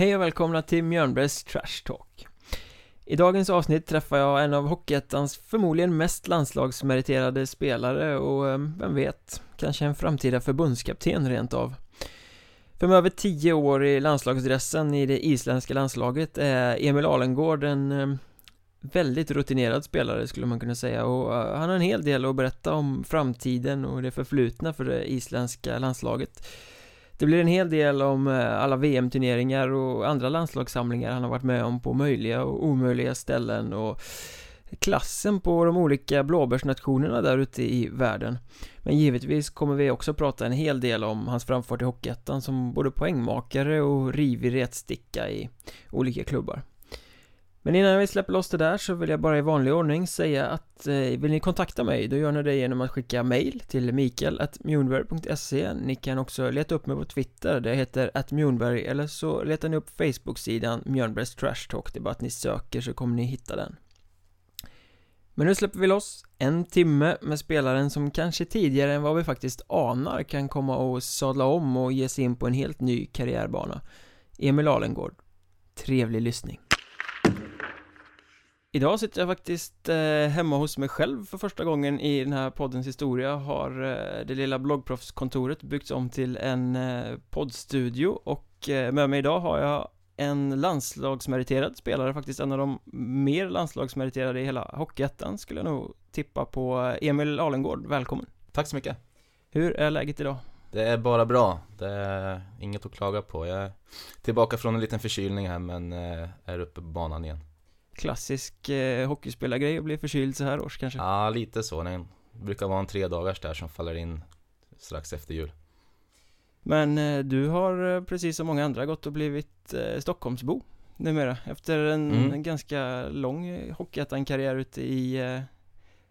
Hej och välkomna till Mjörnbergs Trash Talk. I dagens avsnitt träffar jag en av Hockeyettans förmodligen mest landslagsmeriterade spelare och eh, vem vet, kanske en framtida förbundskapten rent av. För med över tio år i landslagsdressen i det isländska landslaget är Emil Alengård en eh, väldigt rutinerad spelare skulle man kunna säga. Och eh, han har en hel del att berätta om framtiden och det förflutna för det isländska landslaget det blir en hel del om eh, alla VM-turneringar och andra landslagssamlingar han har varit med om på möjliga och omöjliga ställen och klassen på de olika blåbärsnationerna där ute i världen. Men givetvis kommer vi också prata en hel del om hans framfart i Hockeyettan som både poängmakare och rivig retsticka i olika klubbar men innan vi släpper loss det där så vill jag bara i vanlig ordning säga att eh, vill ni kontakta mig då gör ni det genom att skicka mail till mikael.mjornberg.se Ni kan också leta upp mig på Twitter, där jag heter atmjornberg eller så letar ni upp Facebook-sidan Mjörnbergs Trash Talk. Det är bara att ni söker så kommer ni hitta den. Men nu släpper vi loss en timme med spelaren som kanske tidigare än vad vi faktiskt anar kan komma och sadla om och ge sig in på en helt ny karriärbana. Emil Alengård. Trevlig lyssning. Idag sitter jag faktiskt eh, hemma hos mig själv för första gången i den här poddens historia. Har eh, det lilla bloggproffskontoret byggts om till en eh, poddstudio Och med mig idag har jag en landslagsmeriterad spelare Faktiskt en av de mer landslagsmeriterade i hela Hockeyettan Skulle jag nog tippa på. Emil Alengård, välkommen. Tack så mycket. Hur är läget idag? Det är bara bra, det är inget att klaga på. Jag är tillbaka från en liten förkylning här men är uppe på banan igen Klassisk eh, hockeyspelargrej att bli förkyld så här års kanske? Ja, lite så. Det brukar vara en tre dagars där som faller in strax efter jul. Men eh, du har eh, precis som många andra gått och blivit eh, Stockholmsbo numera efter en, mm. en ganska lång eh, Hockeyettan-karriär ute i eh,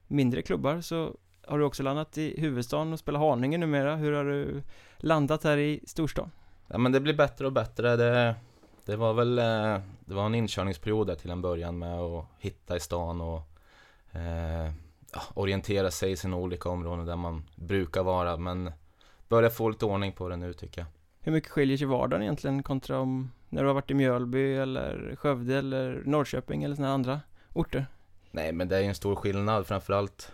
mindre klubbar så har du också landat i huvudstaden och spelar Haninge numera. Hur har du landat här i storstan? Ja men det blir bättre och bättre. Det, det var väl eh, det var en inkörningsperiod där till en början med att hitta i stan och eh, orientera sig i sina olika områden där man brukar vara men börjar få lite ordning på det nu tycker jag. Hur mycket skiljer sig vardagen egentligen kontra om när du har varit i Mjölby eller Skövde eller Norrköping eller sådana andra orter? Nej men det är ju en stor skillnad framförallt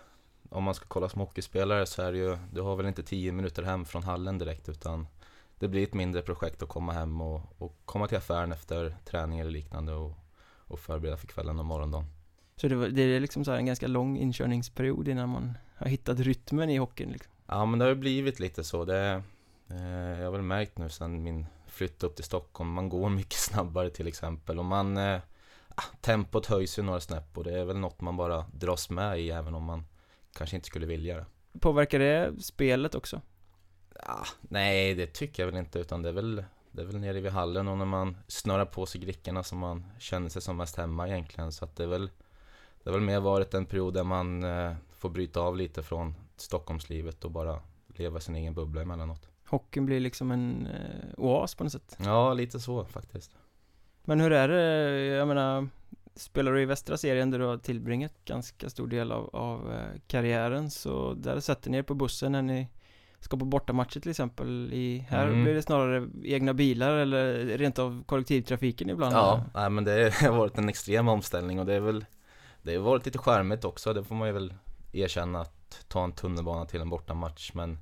om man ska kolla som hockeyspelare så är det ju, du har väl inte tio minuter hem från hallen direkt utan det blir ett mindre projekt att komma hem och, och komma till affären efter träning eller liknande och, och förbereda för kvällen och morgondagen. Så det, var, det är liksom så en ganska lång inkörningsperiod innan man har hittat rytmen i hockeyn liksom. Ja men det har blivit lite så. Det, eh, jag har väl märkt nu sen min flytt upp till Stockholm, man går mycket snabbare till exempel och man eh, Tempot höjs ju några snäpp och det är väl något man bara dras med i även om man kanske inte skulle vilja det. Påverkar det spelet också? Ja, nej, det tycker jag väl inte utan det är väl det är väl nere vid hallen och när man snörar på sig grickorna som man känner sig som mest hemma egentligen. Så att det är väl Det har väl mer varit en period där man eh, får bryta av lite från Stockholmslivet och bara leva sin egen bubbla emellanåt. Hockeyn blir liksom en eh, oas på något sätt. Ja, lite så faktiskt. Men hur är det, jag menar Spelar du i västra serien där du har tillbringat ganska stor del av, av eh, karriären så där sätter ni er på bussen när ni ska på bortamatcher till exempel i, Här mm. blir det snarare egna bilar eller rent av kollektivtrafiken ibland. Ja, nej, men det har varit en extrem omställning och det är väl Det har varit lite skärmigt också, det får man ju väl erkänna att ta en tunnelbana till en bortamatch men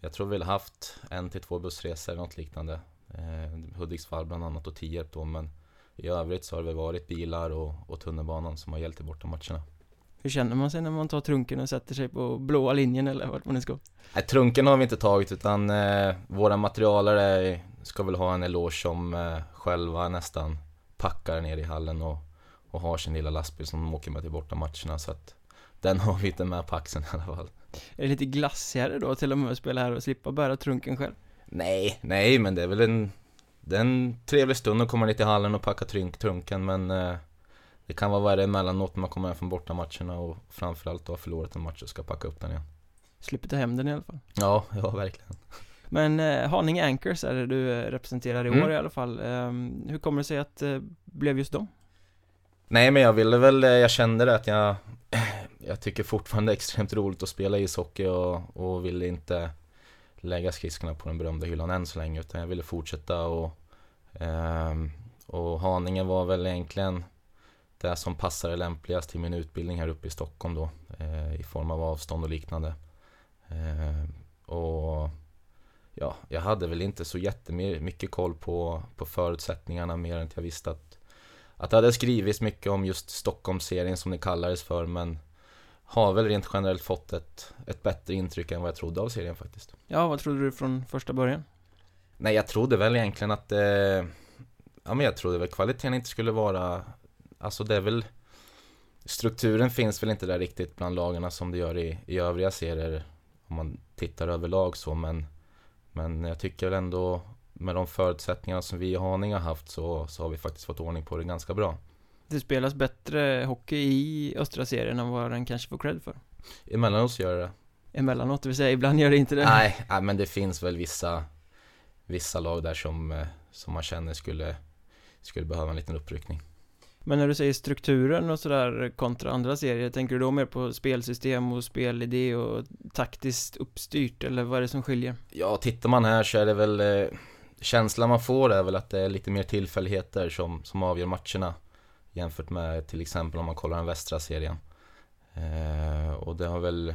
Jag tror vi har haft en till två bussresor eller något liknande. Eh, Hudiksvall bland annat och Tierp då men I övrigt så har det varit bilar och, och tunnelbanan som har gällt i bortamatcherna hur känner man sig när man tar trunken och sätter sig på blåa linjen eller vart man nu ska? Nej, trunken har vi inte tagit utan eh, våra materialare ska väl ha en eloge som eh, själva nästan packar ner i hallen och, och har sin lilla lastbil som de åker med till bortamatcherna så att den har vi inte med på axeln i alla fall. Är det lite glassigare då till och med att spela här och slippa bära trunken själv? Nej, nej men det är väl en det är en trevlig stund att komma ner till hallen och packa trunk, trunken men eh, det kan vara värre emellanåt när man kommer hem från bortamatcherna och framförallt då har förlorat en match och ska packa upp den igen. Slipper ta hem den i alla fall. Ja, ja verkligen. Men eh, Haninge Anchors är det du eh, representerar i mm. år i alla fall. Eh, hur kommer det sig att det eh, blev just dem? Nej men jag ville väl, eh, jag kände det att jag Jag tycker fortfarande det är extremt roligt att spela ishockey och, och ville inte lägga skridskorna på den berömda hyllan än så länge utan jag ville fortsätta och Ehm, och Haninge var väl egentligen det som passade lämpligast till min utbildning här uppe i Stockholm då eh, i form av avstånd och liknande. Ehm, och ja, jag hade väl inte så jättemycket koll på, på förutsättningarna mer än att jag visste att, att det hade skrivits mycket om just Stockholmsserien som det kallades för men har väl rent generellt fått ett, ett bättre intryck än vad jag trodde av serien faktiskt. Ja, vad trodde du från första början? Nej, jag trodde väl egentligen att eh, Ja, men jag trodde väl kvaliteten inte skulle vara Alltså det är väl Strukturen finns väl inte där riktigt bland lagarna som det gör i, i övriga serier Om man tittar överlag så men Men jag tycker väl ändå Med de förutsättningarna som vi i Haninge har haft så, så har vi faktiskt fått ordning på det ganska bra. Det spelas bättre hockey i östra serien än vad den kanske får cred för. Emellanåt gör det. Emellanåt, det vill säga ibland gör det inte det. Nej, nej men det finns väl vissa Vissa lag där som, eh, som man känner skulle Skulle behöva en liten uppryckning men när du säger strukturen och sådär kontra andra serier Tänker du då mer på spelsystem och spelidé och taktiskt uppstyrt eller vad är det som skiljer? Ja, tittar man här så är det väl eh, Känslan man får är väl att det är lite mer tillfälligheter som, som avgör matcherna Jämfört med till exempel om man kollar den västra serien eh, Och det har väl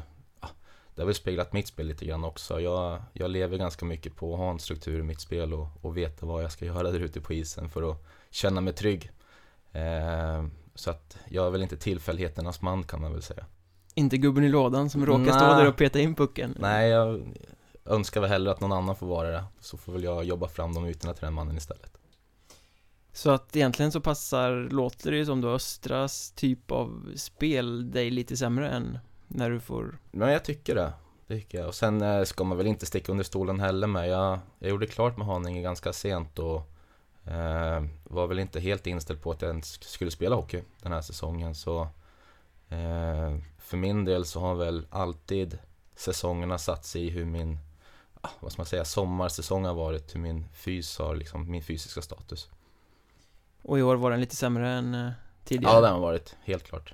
det har väl speglat mitt spel lite grann också. Jag, jag lever ganska mycket på att ha en struktur i mitt spel och, och veta vad jag ska göra där ute på isen för att känna mig trygg. Eh, så att jag är väl inte tillfälligheternas man kan man väl säga. Inte gubben i lådan som råkar Nä. stå där och peta in pucken? Nej, jag önskar väl hellre att någon annan får vara det. Så får väl jag jobba fram de ytorna till den mannen istället. Så att egentligen så passar, låter det ju som då Östras typ av spel dig lite sämre än när du får Men jag tycker det. Det tycker jag. Och sen eh, ska man väl inte sticka under stolen heller med. Jag, jag gjorde klart med Haninge ganska sent och eh, var väl inte helt inställd på att jag ens skulle spela hockey den här säsongen. Så eh, för min del så har väl alltid säsongerna satt sig i hur min, ah, vad ska man säga, sommarsäsong har varit. Hur min fys har, liksom, min fysiska status. Och i år var den lite sämre än eh, tidigare? Ja, det har varit, helt klart.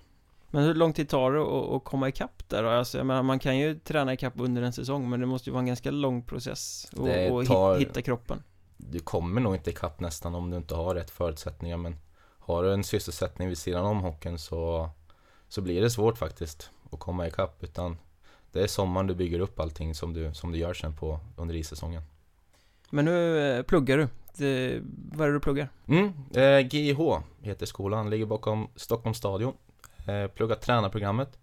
Men hur lång tid tar det att, att komma ikapp där då? Alltså, jag menar, man kan ju träna ikapp under en säsong Men det måste ju vara en ganska lång process Och, och tar- hitta kroppen du kommer nog inte ikapp nästan om du inte har rätt förutsättningar men har du en sysselsättning vid sidan om hockeyn så, så blir det svårt faktiskt att komma ikapp utan det är sommaren du bygger upp allting som du, som du gör sen på under issäsongen. Men nu eh, pluggar du det, Vad är det du pluggar? Mm, eh, GIH heter skolan, ligger bakom Stockholms stadion. Eh, pluggar tränarprogrammet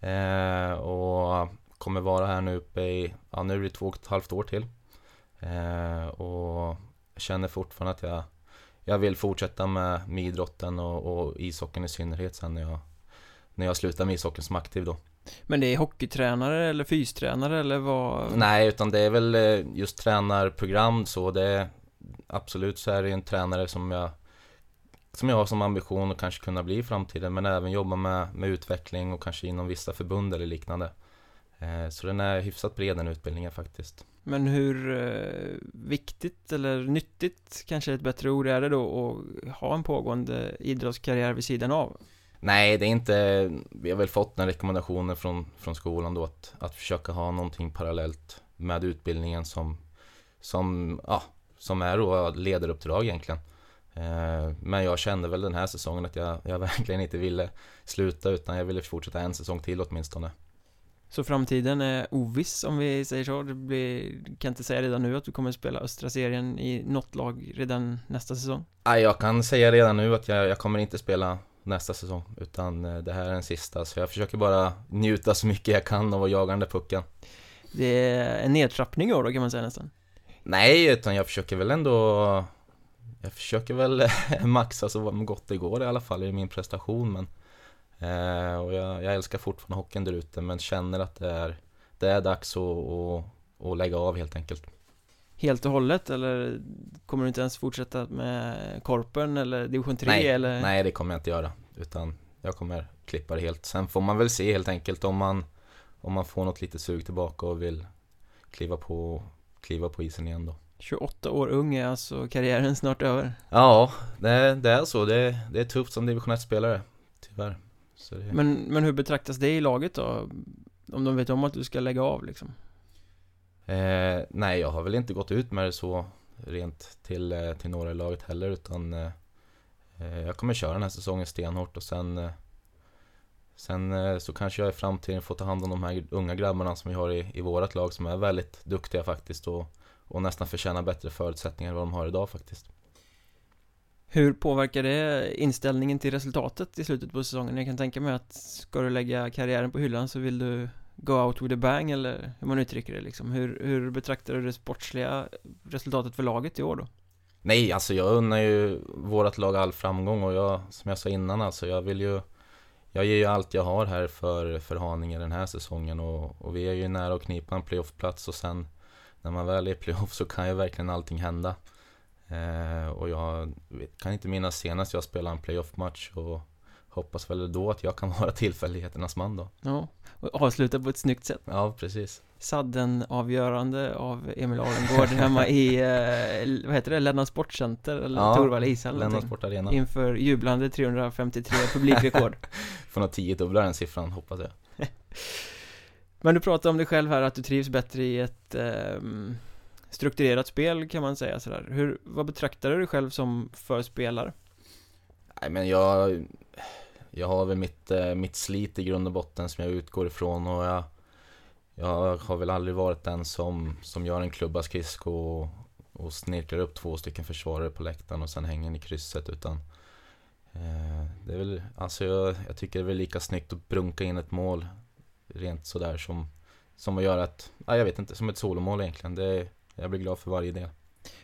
eh, och kommer vara här nu uppe i, ja nu är det två och ett halvt år till. Eh, och känner fortfarande att jag, jag vill fortsätta med, med idrotten och, och ishockeyn i synnerhet sen när jag, när jag slutar med ishockeyn som aktiv då. Men det är hockeytränare eller fystränare eller vad? Nej, utan det är väl eh, just tränarprogram så det är Absolut så är det en tränare som jag Som jag har som ambition att kanske kunna bli i framtiden men även jobba med, med utveckling och kanske inom vissa förbund eller liknande Så den är hyfsat bred den utbildningen faktiskt. Men hur eh, viktigt eller nyttigt kanske ett bättre ord är det då att ha en pågående idrottskarriär vid sidan av? Nej, det är inte Vi har väl fått den rekommendationen från, från skolan då att, att försöka ha någonting parallellt med utbildningen som Som, ja, som är då ledaruppdrag egentligen. Eh, Men jag kände väl den här säsongen att jag, jag verkligen inte ville sluta utan jag ville fortsätta en säsong till åtminstone Så framtiden är oviss om vi säger så. Det blir, kan inte säga redan nu att du kommer spela östra serien i något lag redan nästa säsong. Nej, jag kan säga redan nu att jag, jag kommer inte spela nästa säsong utan eh, det här är den sista. Så jag försöker bara njuta så mycket jag kan av att jaga den där pucken. Det är en nedtrappning i år då kan man säga nästan. Nej, utan jag försöker väl ändå Jag försöker väl maxa så gott det går i alla fall i min prestation men Och jag, jag älskar fortfarande hockeyn där ute men känner att det är Det är dags att, att, att lägga av helt enkelt Helt och hållet eller kommer du inte ens fortsätta med korpen eller division 3 nej, eller? nej, det kommer jag inte göra Utan jag kommer klippa det helt Sen får man väl se helt enkelt om man Om man får något litet sug tillbaka och vill Kliva på Kliva på isen igen då 28 år ung är alltså karriären snart över Ja, det, det är så. Det, det är tufft som division 1-spelare. Tyvärr. Det, men, men hur betraktas det i laget då? Om de vet om att du ska lägga av liksom? eh, nej, jag har väl inte gått ut med det så rent till, eh, till några i laget heller utan eh, eh, jag kommer köra den här säsongen stenhårt och sen eh, Sen eh, så kanske jag i framtiden får ta hand om de här unga grabbarna som vi har i, i vårat lag som är väldigt duktiga faktiskt och, och nästan förtjänar bättre förutsättningar än vad de har idag faktiskt. Hur påverkar det inställningen till resultatet i slutet på säsongen? Jag kan tänka mig att ska du lägga karriären på hyllan så vill du go out with a bang eller hur man uttrycker det liksom. Hur, hur betraktar du det sportsliga resultatet för laget i år då? Nej, alltså jag unnar ju vårt lag all framgång och jag, som jag sa innan alltså, jag vill ju Jag ger ju allt jag har här för, för Haninge den här säsongen och, och vi är ju nära att knipa en playoffplats och sen När man väl är i playoff så kan ju verkligen allting hända eh, Och jag kan inte minnas senast jag spelade en playoff-match och Hoppas väl då att jag kan vara tillfälligheternas man då. Ja, och avsluta på ett snyggt sätt. Ja, precis. Sadden avgörande av Emil Arengård hemma i, eh, vad heter det, Lennart Sportcenter eller Ja, Torvalla ishall Lennart någonting. Sport Arena. Inför jublande 353 publikrekord. Får nog tio dubbla den siffran hoppas jag. Men du pratade om dig själv här att du trivs bättre i ett ehm, strukturerat spel kan man säga sådär Hur, vad betraktar du dig själv som för spelare? Nej men jag Jag har väl mitt, eh, mitt slit i grund och botten som jag utgår ifrån och jag Jag har väl aldrig varit den som, som gör en klubba skridsko och, och snirklar upp två stycken försvarare på läktaren och sen hänger i krysset utan eh, Det är väl, alltså jag, jag tycker det är väl lika snyggt att brunka in ett mål Rent sådär som Som att göra ett, ja, jag vet inte, som ett solomål egentligen det, jag blir glad för varje del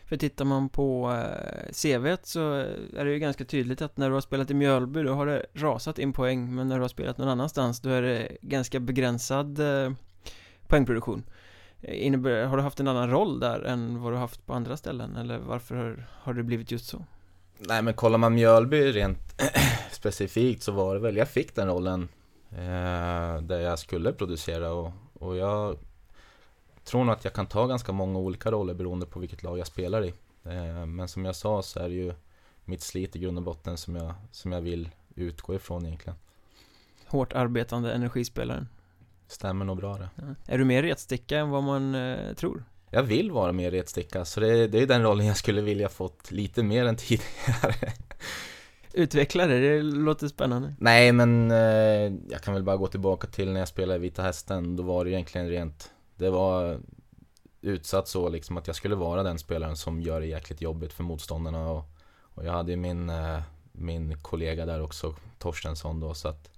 För tittar man på eh, CVt så är det ju ganska tydligt att när du har spelat i Mjölby då har det rasat in poäng Men när du har spelat någon annanstans då är det ganska begränsad eh, poängproduktion Eh, Innebär, har du haft en annan roll där än vad du haft på andra ställen? Eller varför har, har det blivit just så? Nej men kollar man Mjölby rent specifikt så var det väl, jag fick den rollen eh, där jag skulle producera och, och jag tror nog att jag kan ta ganska många olika roller beroende på vilket lag jag spelar i. Eh, men som jag sa så är det ju mitt slit i grund och botten som jag, som jag vill utgå ifrån egentligen. Hårt arbetande energispelaren Stämmer nog bra det. ja. Är du mer retsticka än vad man eh, tror? Jag vill vara mer retsticka så det, det är den rollen jag skulle vilja fått lite mer än tidigare. Utveckla det, det låter spännande Nej men eh, jag kan väl bara gå tillbaka till när jag spelade Vita Hästen. Då var det egentligen rent det var utsatt så liksom att jag skulle vara den spelaren som gör det jäkligt jobbigt för motståndarna och, och jag hade ju min, eh, min kollega där också, Torstensson då så att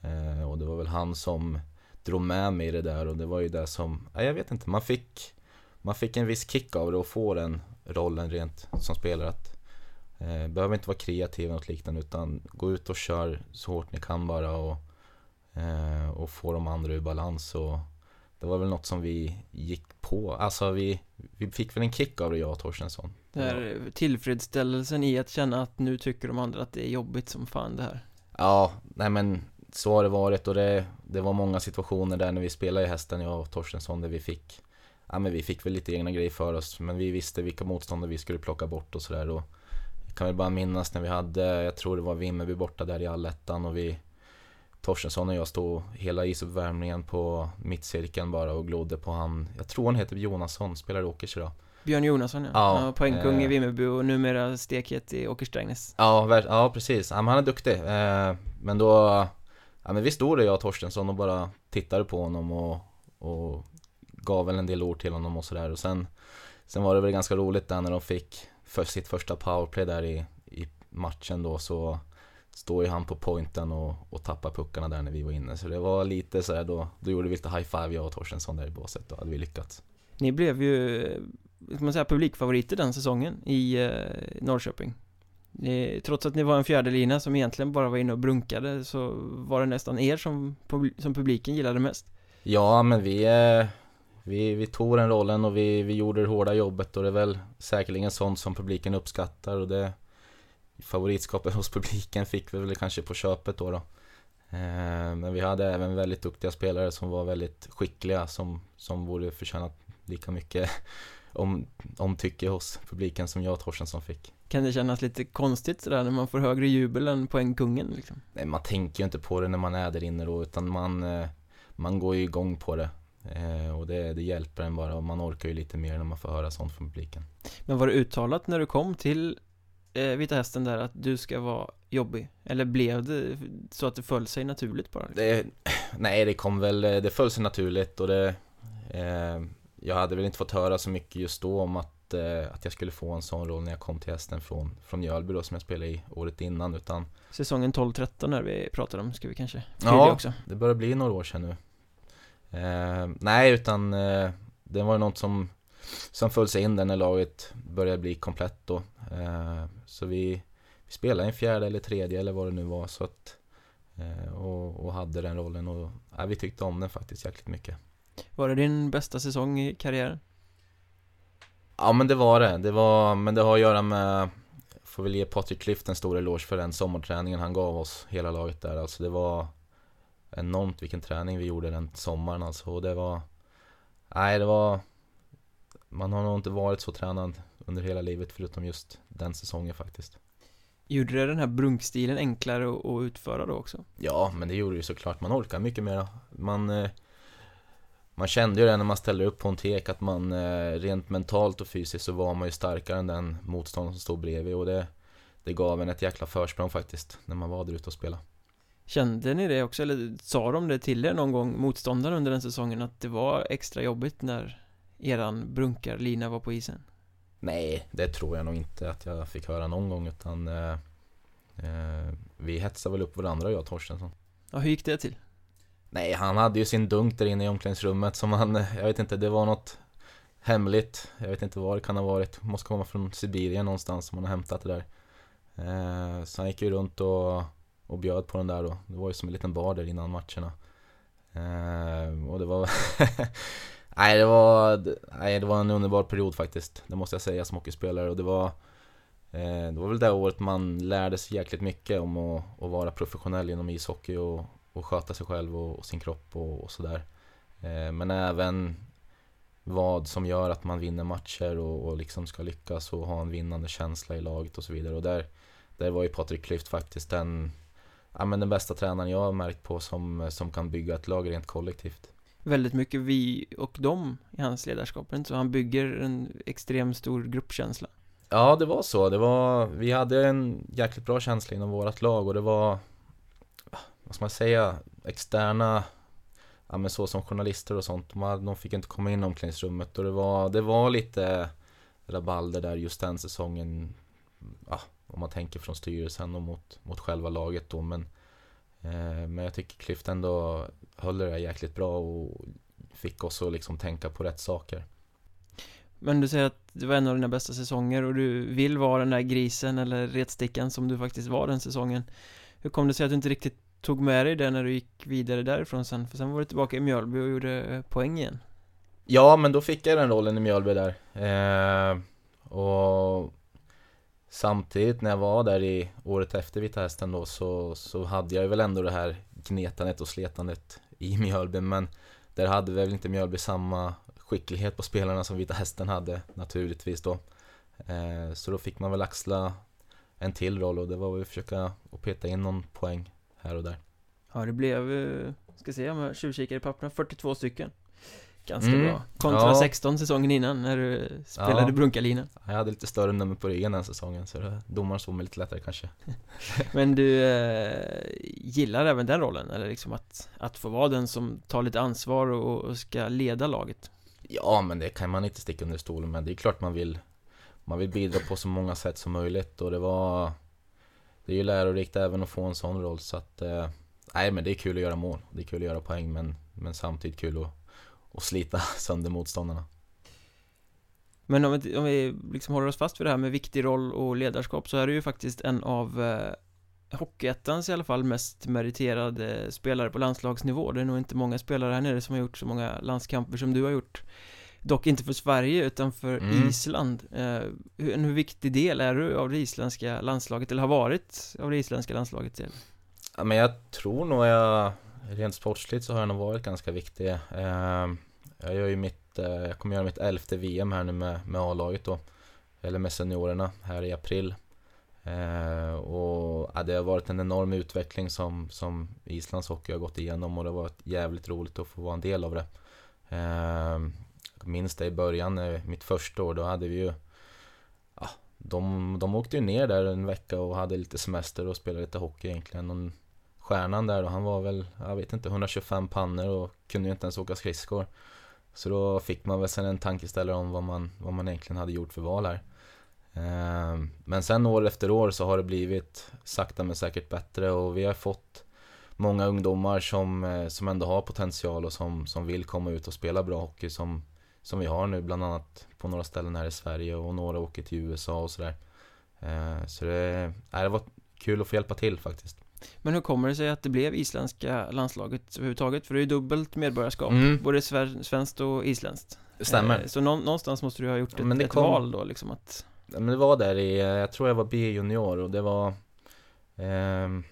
eh, Och det var väl han som drog med mig i det där och det var ju det som, ja, jag vet inte, man fick Man fick en viss kick av det och få den rollen rent som spelare att Eh, behöver inte vara kreativ eller något liknande utan gå ut och kör så hårt ni kan bara och, eh, och få de andra ur balans och det var väl något som vi gick på, alltså vi, vi fick väl en kick av det jag och Torstensson. Det här tillfredsställelsen i att känna att nu tycker de andra att det är jobbigt som fan det här Ja, nej men så har det varit och det, det var många situationer där när vi spelade i hästen, jag och Torstensson, där vi fick Ja men vi fick väl lite egna grejer för oss, men vi visste vilka motståndare vi skulle plocka bort och sådär och Jag kan väl bara minnas när vi hade, jag tror det var Vimmerby borta där i allettan och vi Torstensson och jag stod hela isuppvärmningen på mittcirkeln bara och glodde på han. Jag tror han heter Jonasson, spelar i Åkers idag. Björn Jonasson ja, Ja, ja poängkung i eh. Vimmerby och numera stekhet i Åkersträngnäs Ja, ja precis, ja, men han är duktig. Eh, Men då Ja men vi stod där jag och Torstensson och bara tittade på honom och, och Gav väl en del ord till honom och sådär. Och sen Sen var det väl ganska roligt där när de fick för sitt första powerplay där i, i matchen då så Står ju han på pointen och, och tappar puckarna där när vi var inne. Så det var lite så här då Då gjorde vi lite high five jag och Torstensson där i båset, då hade vi lyckats. Ni blev ju, ska man säga, publikfavoriter den säsongen i eh, Norrköping. Ni, Trots att ni var en fjärde lina som egentligen bara var inne och brunkade så var det nästan er som, som publiken gillade mest. Ja men vi, eh, vi, vi tog den rollen och vi, vi gjorde det hårda jobbet och det är väl säkerligen sånt som publiken uppskattar och det Favoritskapet hos publiken fick vi väl kanske på köpet då, då. Eh, Men vi hade även väldigt duktiga spelare som var väldigt skickliga som, som borde förtjänat lika mycket om, omtycke hos publiken som jag och Torstensson fick Kan det kännas lite konstigt sådär när man får högre jubel än poängkungen liksom? Nej man tänker ju inte på det när man är där inne då utan man, eh, man går ju igång på det Eh, och det, det hjälper en bara och man orkar ju lite mer när man får höra sånt från publiken. Men var det uttalat när du kom till eh, Vita Hästen där att du ska vara jobbig? Eller blev det så att det föll sig naturligt bara? Det, nej, det kom väl, det föll sig naturligt och det eh, Jag hade väl inte fått höra så mycket just då om att, eh, att jag skulle få en sån roll när jag kom till hästen från, från Mjölby då som jag spelade i året innan utan Säsongen 12-13 när vi pratar om, ska vi kanske Ja, också? det börjar bli några år sedan nu eh, Nej, utan eh, det var något som Som föll sig in där när laget började bli komplett då. Eh, Så vi, vi spelade en fjärde eller tredje eller vad det nu var så att eh, och, och hade den rollen och ja, vi tyckte om den faktiskt jäkligt mycket. Var det din bästa säsong i karriären? Ja men det var det, det var, men det har att göra med Får väl ge Patrik Clift en stor eloge för den sommarträningen han gav oss, hela laget där. Alltså det var Enormt vilken träning vi gjorde den sommaren alltså. Och det var Nej det var Man har nog inte varit så tränad under hela livet förutom just den säsongen faktiskt. Gjorde det den här brunkstilen enklare att utföra då också? Ja men det gjorde ju såklart, man orkar mycket mer. Man eh, Man kände ju det när man ställde upp på en tek att man eh, rent mentalt och fysiskt så var man ju starkare än den motståndaren som stod bredvid och det Det gav en ett jäkla försprång faktiskt när man var där ute och spelade. Kände ni det också, eller sa de det till er någon gång, motståndaren under den säsongen, att det var extra jobbigt när eran brunkarlina var på isen? Nej, det tror jag nog inte att jag fick höra någon gång utan eh, eh, Vi hetsade väl upp varandra jag och Torstensson. Ja, hur gick det till? Nej, han hade ju sin dunk där inne i omklädningsrummet som han, jag vet inte, det var något hemligt. Jag vet inte vad det kan ha varit, måste komma från Sibirien någonstans som han har hämtat det där. Eh, Så han gick ju runt och, och bjöd på den där då. Det var ju som en liten bar där innan matcherna. Eh, Och det var Nej det var, nej det var en underbar period faktiskt. Det måste jag säga som hockeyspelare. Och det var eh, Det var väl det året man lärde sig jäkligt mycket om att, att vara professionell inom ishockey och, och sköta sig själv och, och sin kropp och, och sådär. Eh, Men även vad som gör att man vinner matcher och, och liksom ska lyckas och ha en vinnande känsla i laget och så vidare. Och där Där var ju Patrik Klyft faktiskt den Ja men den bästa tränaren jag har märkt på som, som kan bygga ett lag rent kollektivt. Väldigt mycket vi och dem i hans ledarskap, så han bygger en extremt stor gruppkänsla Ja, det var så. Det var, vi hade en jäkligt bra känsla inom vårt lag och det var, vad ska man säga, externa, ja men så som journalister och sånt, de, hade, de fick inte komma in i omklädningsrummet och det var, det var lite rabalder där just den säsongen, ja, om man tänker från styrelsen och mot, mot själva laget då, men men jag tycker Clift ändå höll det där jäkligt bra och fick oss att liksom tänka på rätt saker. Men du säger att det var en av dina bästa säsonger och du vill vara den där grisen eller retstickan som du faktiskt var den säsongen Hur kom det sig att du inte riktigt tog med dig det när du gick vidare därifrån sen? För sen var du tillbaka i Mjölby och gjorde poäng igen Ja, men då fick jag den rollen i Mjölby där eh, Och Samtidigt när jag var där i året efter Vita Hästen då så, så hade jag väl ändå det här gnetandet och sletandet i Mjölby men Där hade väl inte Mjölby samma skicklighet på spelarna som Vita Hästen hade naturligtvis då. Eh, Så då fick man väl axla en till roll och det var väl att försöka att peta in någon poäng här och där. Ja, det blev, eh, ska se om jag tjuvkikar i papperna, 42 stycken. Ganska Mm, bra Kontra ja. 16 säsongen innan när du spelade Ja. brunkarlina Jag hade lite större nummer på ryggen den säsongen så det, domaren såg mig lite lättare kanske Men du eh, gillar även den rollen, eller liksom att, att få vara den som tar lite ansvar och, och ska leda laget Ja men det kan man inte sticka under stolen med. Det är klart man vill Man vill bidra på så många sätt som möjligt och det var Det är ju lärorikt även att få en sån roll så att eh, Nej men det är kul att göra mål. Det är kul att göra poäng men, men samtidigt kul att, att slita sönder motståndarna. Men om vi, om vi liksom håller oss fast vid det här med viktig roll och ledarskap så är du ju faktiskt en av eh, Hockeyettans i alla fall mest meriterade spelare på landslagsnivå Det är nog inte många spelare här nere som har gjort så många landskamper som du har gjort Dock inte för Sverige utan för Mm. Island eh, hur, En hur viktig del är du av det isländska landslaget eller har varit av det isländska landslaget? Ja, men jag tror nog jag Rent sportsligt så har jag nog varit ganska viktig. Eh, jag gör ju mitt, eh, jag kommer göra mitt elfte VM här nu med, med A-laget då. Eller med seniorerna här i april. Eh, och ja, det har varit en enorm utveckling som, som Islands hockey har gått igenom och det har varit jävligt roligt att få vara en del av det. Eh, jag minns det i början, eh, mitt första år, då hade vi ju ja, de, de åkte ju ner där en vecka och hade lite semester och spelade lite hockey egentligen. Och stjärnan där då, han var väl, jag vet inte, 125 pannor och kunde ju inte ens åka skridskor. Så då fick man väl sen en tankeställare om vad man, vad man egentligen hade gjort för val här. Ehm, men sen år efter år så har det blivit sakta men säkert bättre och vi har fått många ungdomar som, eh, som ändå har potential och som, som vill komma ut och spela bra hockey som, som vi har nu bland annat på några ställen här i Sverige och några åker till USA och sådär. Ehm, så det, nej, det var kul att få hjälpa till faktiskt. Men hur kommer det sig att det blev isländska landslaget överhuvudtaget? För det är ju dubbelt medborgarskap, Mm. både svenskt och isländskt stämmer. Eh, Så nå- någonstans måste du ha gjort ett, Men det ett kom- val då liksom att Ja, men det var där i, jag tror jag var B-junior och det var ehm,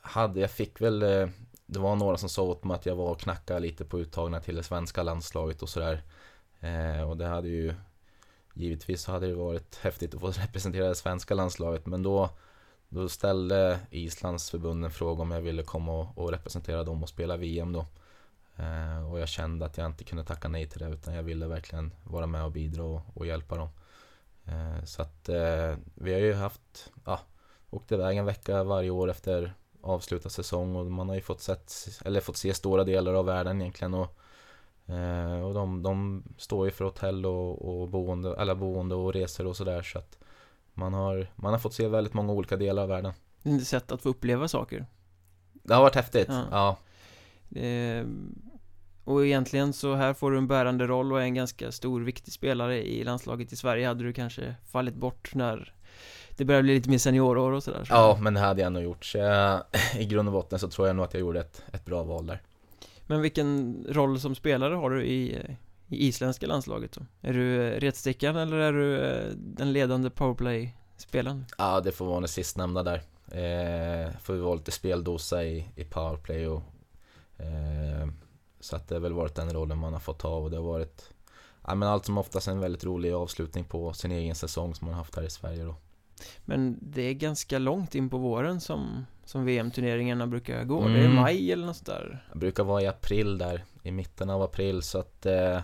hade, Jag fick väl eh, Det var några som sa åt mig att jag var och knackade lite på uttagna till det svenska landslaget och sådär eh, Och det hade ju Givetvis hade det varit häftigt att få representera det svenska landslaget men då då ställde Islands förbund en fråga om jag ville komma och, och representera dem och spela VM då. Eh, Och jag kände att jag inte kunde tacka nej till det utan jag ville verkligen vara med och bidra och, och hjälpa dem. Eh, Så att eh, vi har ju haft, ja, åkt iväg en vecka varje år efter avslutad säsong och man har ju fått, sett, eller fått se stora delar av världen egentligen och, eh, och de, de står ju för hotell och, och boende, eller boende och resor och sådär så att man har, man har fått se väldigt många olika delar av världen. ett sätt att få uppleva saker Det har varit häftigt, Ja. ja. Eh, Och egentligen så här får du en bärande roll och är en ganska stor viktig spelare i landslaget i Sverige hade du kanske fallit bort när det börjar bli lite mer seniorår och sådär så. Ja, men det hade jag nog gjort. Så jag, I grund och botten så tror jag nog att jag gjorde ett, ett bra val där. Men vilken roll som spelare har du i, i isländska landslaget då? Är du eh, retstickan eller är du eh, den ledande powerplay-spelaren? Ja, det får vara den sistnämnda där. Eh, får vi vara lite speldosa i, i powerplay och eh, Så att det har väl varit den rollen man har fått ta och det har varit Ja men allt som oftast en väldigt rolig avslutning på sin egen säsong som man har haft här i Sverige då. Men det är ganska långt in på våren som, som VM-turneringarna brukar gå. Det är Mm. maj eller något där. Jag brukar vara i april där, i mitten av april så att eh,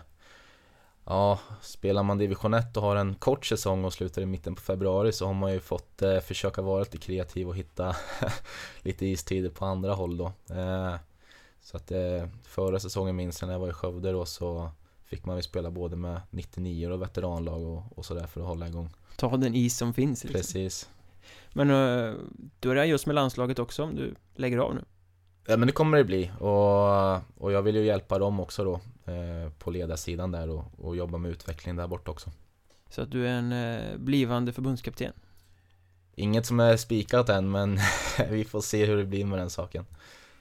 Ja, spelar man division 1 och har en kort säsong och slutar i mitten på februari så har man ju fått eh, försöka vara lite kreativ och hitta lite istider på andra håll då. Eh, så att eh, förra säsongen minns jag när jag var i Skövde då så fick man ju spela både med 99 och veteranlag och, och sådär för att hålla igång. Ta den is som finns liksom. Precis. Men eh, då är det just med landslaget också om du lägger av nu. Ja men det kommer det bli och, och jag vill ju hjälpa dem också då eh, på ledarsidan där och, och jobba med utveckling där borta också. Så att du är en eh, blivande förbundskapten. Inget som är spikat än men vi får se hur det blir med den saken.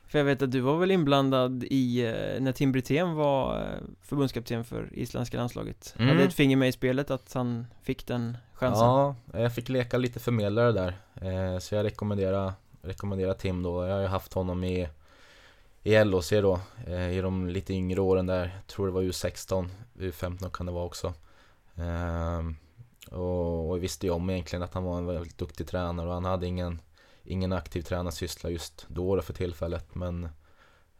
För jag vet att du var väl inblandad i eh, när Tim Brithén var eh, förbundskapten för isländska landslaget. Mm. Hade ett finger med i spelet att han fick den chansen. Ja, jag fick leka lite förmedlare där eh, så jag rekommenderar, rekommenderar Tim då. Jag har ju haft honom i i LHC då, eh, i de lite yngre åren där, jag tror det var U16, U15 kan det vara också. Ehm, och, och jag visste ju om egentligen att han var en väldigt duktig tränare och han hade ingen, ingen aktiv tränarsyssla just då, då för tillfället. Men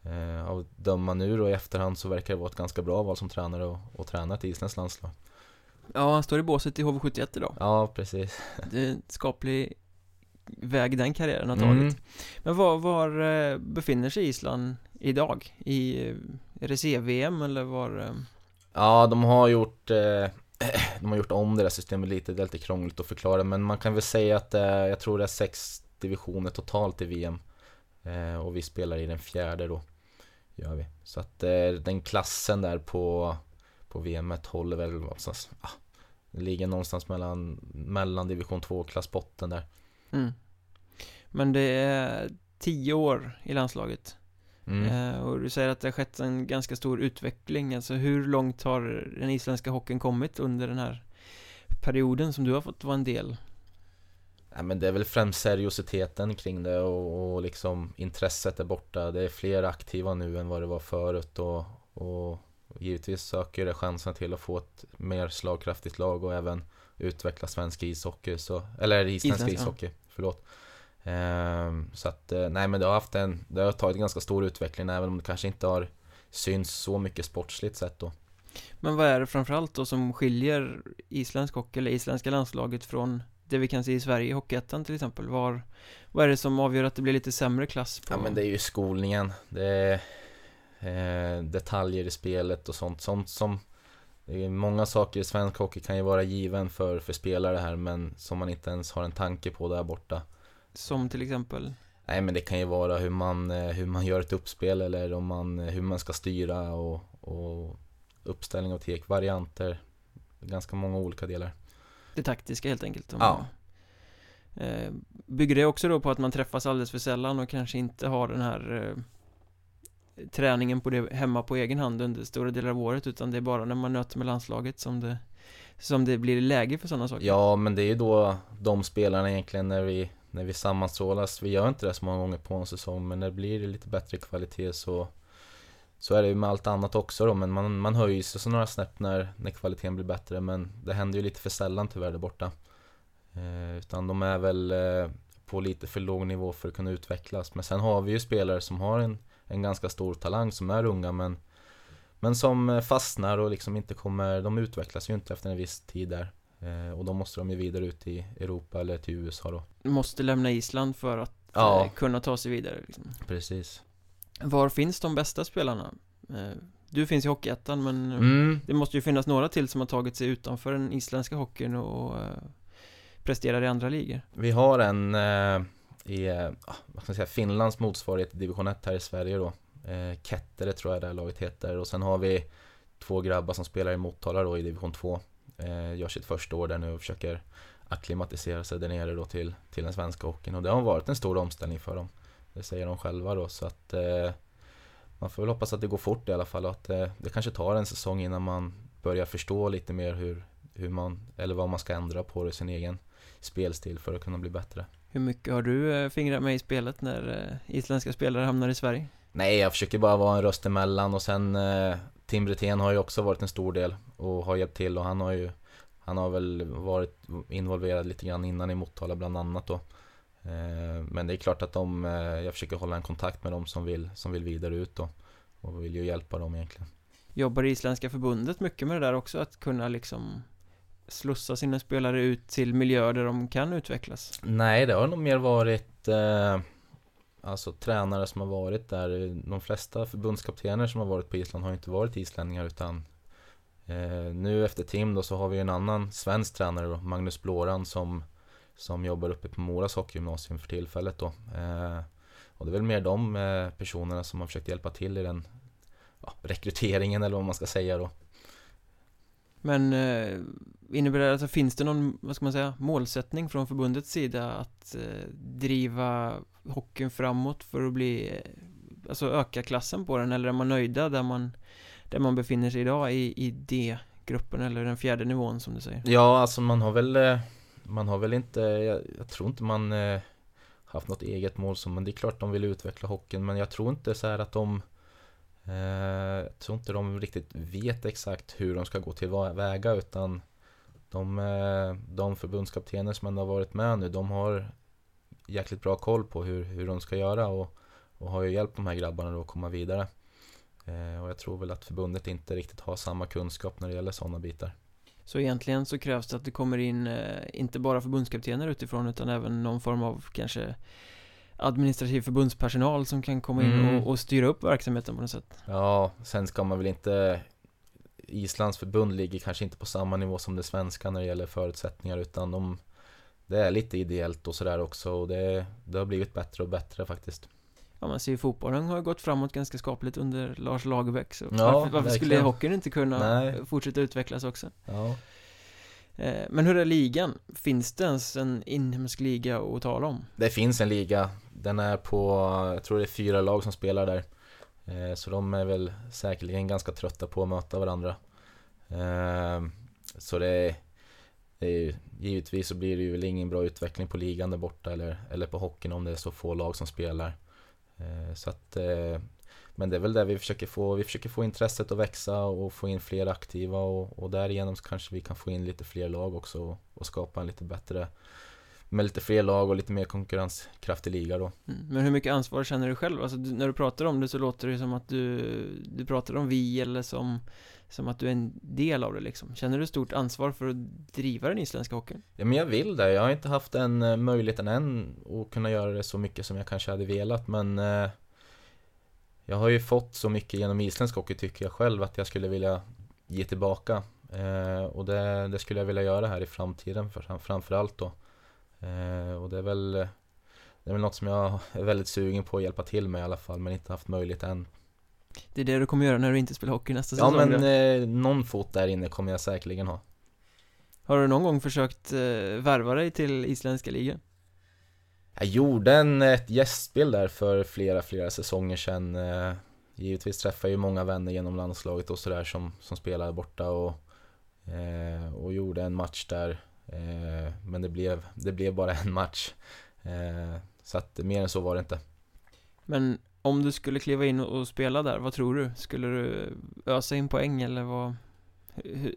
eh, av döma nu då i efterhand så verkar det vara ett ganska bra val som tränare och, och träna ett isländskt landslag. Ja, han står i båset i HV71 idag. Ja, precis. Det är en skaplig väg den karriären har tagit. Mm. Men var, var eh, befinner sig Island idag? I, eh, är det CV-VM eller var? eh, Ja, de har gjort De har gjort om det där systemet lite, det är lite krångligt att förklara men man kan väl säga att jag tror det är sex divisioner totalt i VM Och vi spelar i den fjärde då Gör vi Så att den klassen där på På VM håller väl någonstans ah, ligger någonstans mellan Mellan division 2 och klassbotten där Mm. Men det är tio år i landslaget. mm. Eh, och du säger att det har skett en ganska stor utveckling. Alltså hur långt har den isländska hockeyn kommit under den här perioden som du har fått vara en del? Nej, men det är väl främst seriositeten kring det och, och liksom intresset är borta. Det är fler aktiva nu än vad det var förut och, och givetvis söker det chansen till att få ett mer slagkraftigt lag och även utveckla svensk ishockey, så, eller isländsk Isländsk, ja. ishockey, förlåt. Ehm, så att, eh, nej men det har haft en, det har tagit en ganska stor utveckling även om det kanske inte har syns så mycket sportsligt sett då. Men vad är det framförallt då som skiljer isländsk hockey eller isländska landslaget från det vi kan se i Sverige i Hockeyettan till exempel? Var, vad är det som avgör att det blir lite sämre klass? På... Ja men det är ju skolningen, det är eh, detaljer i spelet och sånt, sånt som många saker i svensk hockey kan ju vara given för, för spelare här men som man inte ens har en tanke på där borta. Som till exempel? Nej men det kan ju vara hur man, eh, hur man gör ett uppspel eller om man, hur man ska styra och, och uppställning och tekvarianter. Ganska många olika delar. Det taktiska helt enkelt? Ja. Eh, bygger det också då på att man träffas alldeles för sällan och kanske inte har den här eh, träningen på det hemma på egen hand under stora delar av året utan det är bara när man nöter med landslaget som det som det blir läge för sådana saker. Ja, men det är ju då de spelarna egentligen när vi när vi sammanstrålas. Vi gör inte det så många gånger på en säsong, men när det blir lite bättre kvalitet så så är det ju med allt annat också då, men man, man höjer sig så några snäpp när, när kvaliteten blir bättre, men det händer ju lite för sällan tyvärr där borta. Eh, utan de är väl eh, på lite för låg nivå för att kunna utvecklas. Men sen har vi ju spelare som har en, en ganska stor talang som är unga men men som fastnar och liksom inte kommer, de utvecklas ju inte efter en viss tid där. Eh, och då måste de ju vidare ut i Europa eller till USA då. Måste lämna Island för att ja. eh, kunna ta sig vidare liksom. Precis. Var finns de bästa spelarna? Eh, du finns i Hockeyettan men mm. det måste ju finnas några till som har tagit sig utanför den isländska hockeyn och presterar i andra ligor. Vi har en är i, eh, ah, vad ska man säga, Finlands motsvarighet till division 1 här i Sverige då. Eh, Kettere tror jag det här laget heter. Och sen har vi två grabbar som spelar i Motala då i division 2 eh, Gör sitt första år där nu och försöker akklimatisera sig där nere då till, till den svenska hockeyn. Och det har varit en stor omställning för dem. Det säger de själva då. Så att eh, Man får väl hoppas att det går fort i alla fall. Och att eh, det kanske tar en säsong innan man börjar förstå lite mer hur, hur man, eller vad man ska ändra på i sin egen spelstil för att kunna bli bättre. Hur mycket har du eh, fingrat med i spelet när eh, isländska spelare hamnar i Sverige? Nej, jag försöker bara vara en röst emellan och sen eh, Tim Brithén har ju också varit en stor del och har hjälpt till och han har ju Han har väl varit involverad lite grann innan i Motala bland annat då Men det är klart att de, jag försöker hålla en kontakt med dem som vill, som vill vidare ut då Och vill ju hjälpa dem egentligen Jobbar Isländska förbundet mycket med det där också? Att kunna liksom slussa sina spelare ut till miljöer där de kan utvecklas? Nej, det har nog mer varit eh, Alltså tränare som har varit där. De flesta förbundskaptener som har varit på Island har inte varit islänningar utan eh, Nu efter Tim då så har vi en annan svensk tränare då, Magnus Blåran som Som jobbar uppe på Moras hockeygymnasium för tillfället då. Eh, Och det är väl mer de eh, personerna som har försökt hjälpa till i den ja, rekryteringen eller vad man ska säga då men eh, innebär det, alltså finns det någon, vad ska man säga, målsättning från förbundets sida att eh, driva hockeyn framåt för att bli, eh, alltså öka klassen på den eller är man nöjda där man, där man befinner sig idag i, i D-gruppen eller den fjärde nivån som du säger? Ja, alltså man har väl, eh, man har väl inte, jag, jag tror inte man eh, haft något eget mål som, men det är klart de vill utveckla hockeyn men jag tror inte så här att de Eh, Eh, jag tror inte de riktigt vet exakt hur de ska gå tillväga utan de, eh, de förbundskaptener som ändå har varit med nu, de har jäkligt bra koll på hur, hur de ska göra och, och har ju hjälpt de här grabbarna att komma vidare. Eh, och jag tror väl att förbundet inte riktigt har samma kunskap när det gäller sådana bitar. Så egentligen så krävs det att det kommer in, inte bara förbundskaptener utifrån utan även någon form av kanske administrativ förbundspersonal som kan komma in mm. och, och, styra upp verksamheten på något sätt. Ja, sen ska man väl inte Islands förbund ligger kanske inte på samma nivå som det svenska när det gäller förutsättningar utan de Det är lite ideellt och sådär också och det, det har blivit bättre och bättre faktiskt. Ja man ser ju fotbollen har gått framåt ganska skapligt under Lars Lagerbäck så ja, varför, varför skulle hockeyn inte kunna Nej. fortsätta utvecklas också? Ja. Eh, men hur är ligan? Finns det ens en inhemsk liga att tala om? Det finns en liga Den är på, jag tror det är fyra lag som spelar där eh, Så de är väl säkerligen ganska trötta på att möta varandra eh, Så det är, det är Givetvis så blir det ju väl ingen bra utveckling på ligan där borta eller, eller på hockeyn om det är så få lag som spelar Så att men det är väl det vi försöker få, vi försöker få intresset att växa och få in fler aktiva och, och därigenom så kanske vi kan få in lite fler lag också och, och skapa en lite bättre med lite fler lag och lite mer konkurrenskraftig liga då. Mm. Men hur mycket ansvar känner du själv? Alltså du, när du pratar om det så låter det som att du, du pratar om vi eller som, som att du är en del av det liksom. Känner du stort ansvar för att driva den isländska hockeyn? Ja men jag vill det, jag har inte haft den eh, möjligheten än att kunna göra det så mycket som jag kanske hade velat men eh, Jag har ju fått så mycket genom isländsk hockey tycker jag själv att jag skulle vilja ge tillbaka eh, Och det, det, skulle jag vilja göra här i framtiden för, framförallt då Eh, och det är väl Det är väl något som jag är väldigt sugen på att hjälpa till med i alla fall men inte haft möjlighet än Det är det du kommer göra när du inte spelar hockey nästa säsong? Ja men eh, någon fot där inne kommer jag säkerligen ha Har du någon gång försökt eh, värva dig till isländska ligan? Jag gjorde en, ett gästspel där för flera, flera säsonger sedan eh, Givetvis träffade jag ju många vänner genom landslaget och sådär som, som spelade borta och, eh, och gjorde en match där eh, men det blev, det blev bara en match. Så att mer än så var det inte. Men om du skulle kliva in och spela där, vad tror du? Skulle du ösa in poäng eller vad?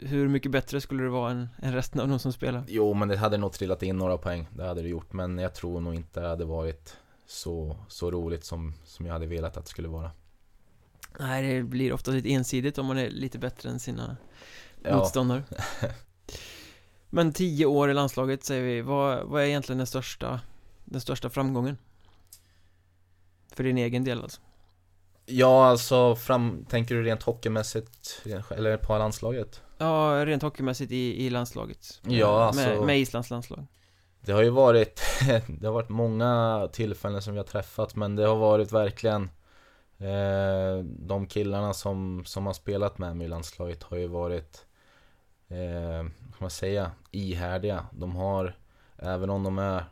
Hur mycket bättre skulle du vara än, än resten av de som spelar? Jo, men det hade nog trillat in några poäng. Det hade det gjort. Men jag tror nog inte det hade varit så, så roligt som, som jag hade velat att det skulle vara. Nej, det blir ofta lite ensidigt om man är lite bättre än sina ja. motståndare. Men tio år i landslaget säger vi, vad, vad är egentligen den största, den största framgången? För din egen del alltså? Ja, alltså fram, tänker du rent hockeymässigt eller på landslaget? Ja, rent hockeymässigt i, i landslaget Ja, alltså med, med Islands landslag Det har ju varit, det har varit många tillfällen som vi har träffat men det har varit verkligen eh, De killarna som, som har spelat med mig i landslaget har ju varit eh, man säga, ihärdiga. De har, även om de är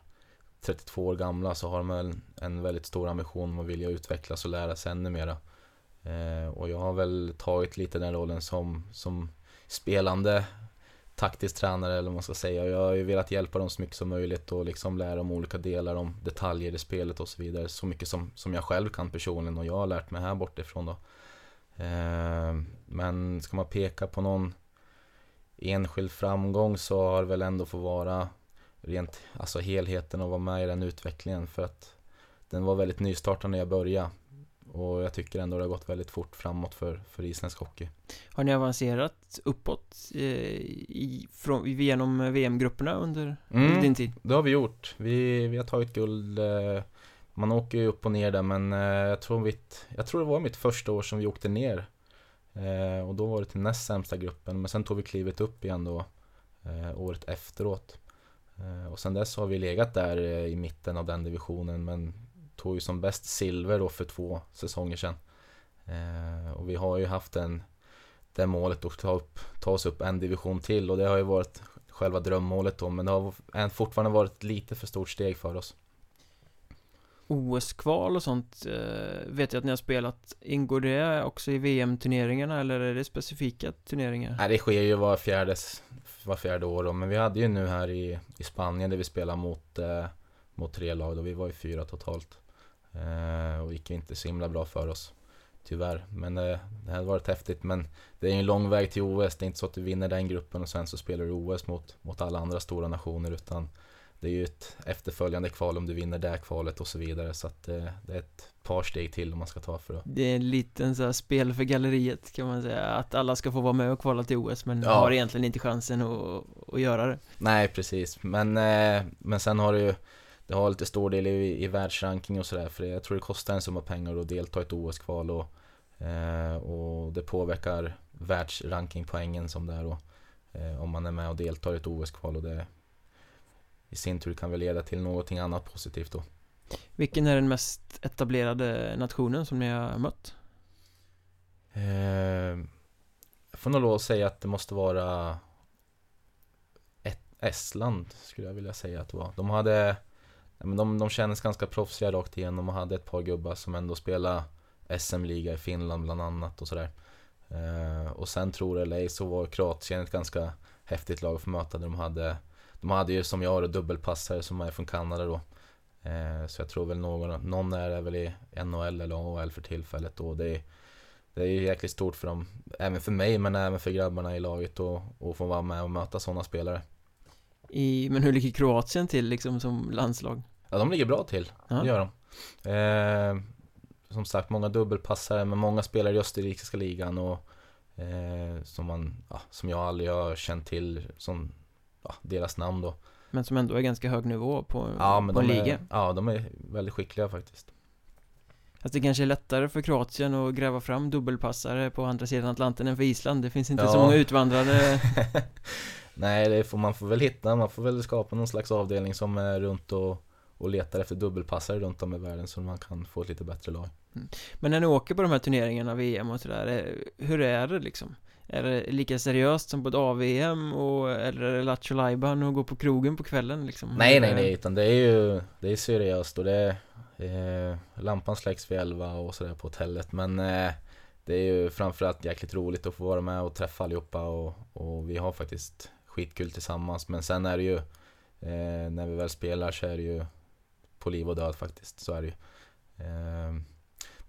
32 år gamla så har de en, en väldigt stor ambition om att vilja utvecklas och lära sig ännu mera. Eh, och jag har väl tagit lite den rollen som, som spelande taktisk tränare eller vad man ska säga. Jag har ju velat hjälpa dem så mycket som möjligt och liksom lära dem olika delar om detaljer i spelet och så vidare. Så mycket som, som jag själv kan personligen och jag har lärt mig här bortifrån då. Eh, men ska man peka på någon enskild framgång så har det väl ändå fått vara rent, alltså helheten och vara med i den utvecklingen för att den var väldigt nystartad när jag började och jag tycker ändå det har gått väldigt fort framåt för, för isländsk hockey. Har ni avancerat uppåt eh, i, från, genom VM-grupperna under, mm, din tid? det har vi gjort. Vi, vi har tagit guld eh, man åker ju upp och ner där men eh, jag, tror vi, jag tror det var mitt första år som vi åkte ner Eh, och då var det till näst sämsta gruppen, men sen tog vi klivet upp igen då eh, året efteråt. Eh, och sen dess har vi legat där eh, i mitten av den divisionen, men tog ju som bäst silver då för två säsonger sedan. Eh, och vi har ju haft en, det målet att ta, upp, ta oss upp en division till och det har ju varit själva drömmålet då, men det har fortfarande varit lite för stort steg för oss. OS-kval och sånt eh, vet jag att ni har spelat Ingår det också i VM-turneringarna eller är det specifika turneringar? Nej, det sker ju var fjärde, var fjärde år då, men vi hade ju nu här i, i Spanien där vi spelade mot, eh, mot tre lag då vi var ju fyra totalt. Eh, och gick inte så himla bra för oss. Tyvärr, men eh, det hade varit häftigt. Men det är ju en lång väg till OS, det är inte så att du vinner den gruppen och sen så spelar du OS mot, mot alla andra stora nationer utan det är ju ett efterföljande kval om du vinner det kvalet och så vidare. Så att det, eh, det är ett par steg till om man ska ta för att Det är en liten så här spel för galleriet kan man säga. Att alla ska få vara med och kvala till OS men ja. har egentligen inte chansen att, att göra det. Nej precis. Men, eh, men sen har du ju det har lite stor del i, i världsranking och sådär för jag tror det kostar en summa pengar att delta i ett OS-kval och, eh, och det påverkar världsrankingpoängen som det är då om man är med och deltar i ett OS-kval och det i sin tur kan väl leda till någonting annat positivt då. Vilken är den mest etablerade nationen som ni har mött? Eh, jag får nog lov att säga att det måste vara Estland skulle jag vilja säga att det var. De hade de, de kändes ganska proffsiga rakt igenom och hade ett par gubbar som ändå spelade SM-liga i Finland bland annat och sådär. Eh, och sen tror jag eller ej så var Kroatien ett ganska häftigt lag att få möta. De hade de hade ju som jag då dubbelpassare som är från Kanada då. Eh, så jag tror väl någon, någon är väl i NHL eller AHL för tillfället och det är, det är ju jäkligt stort för dem, även för mig men även för grabbarna i laget och, och få vara med och möta sådana spelare. I, men hur ligger Kroatien till liksom som landslag? Ja, de ligger bra till, Ja. det gör de. Eh, som sagt, många dubbelpassare, men många spelar i österrikiska ligan och eh, som, man, ja, som jag aldrig har känt till som ja, deras namn då. Men som ändå är ganska hög nivå på, Ja, men på en de liga är, ja, de är väldigt skickliga faktiskt. Fast det kanske är lättare för Kroatien att gräva fram dubbelpassare på andra sidan Atlanten än för Island Det finns inte Ja. så många utvandrare Nej, det får, man får väl hitta, man får väl skapa någon slags avdelning som är runt och, och letar efter dubbelpassare runt om i världen så man kan få ett lite bättre lag. Men när ni åker på de här turneringarna, VM och sådär eh, Hur är det liksom? Är det lika seriöst som på ett AVM och, eller är det Lattjo Lajban och gå på krogen på kvällen liksom? Nej, nej, nej, utan det är ju det är seriöst och det är, eh, lampan släcks vid 11 och sådär på hotellet men eh, det är ju framförallt jäkligt roligt att få vara med och träffa allihopa och, och vi har faktiskt skitkul tillsammans men sen är det ju eh, när vi väl spelar så är det ju på liv och död faktiskt, så är det ju.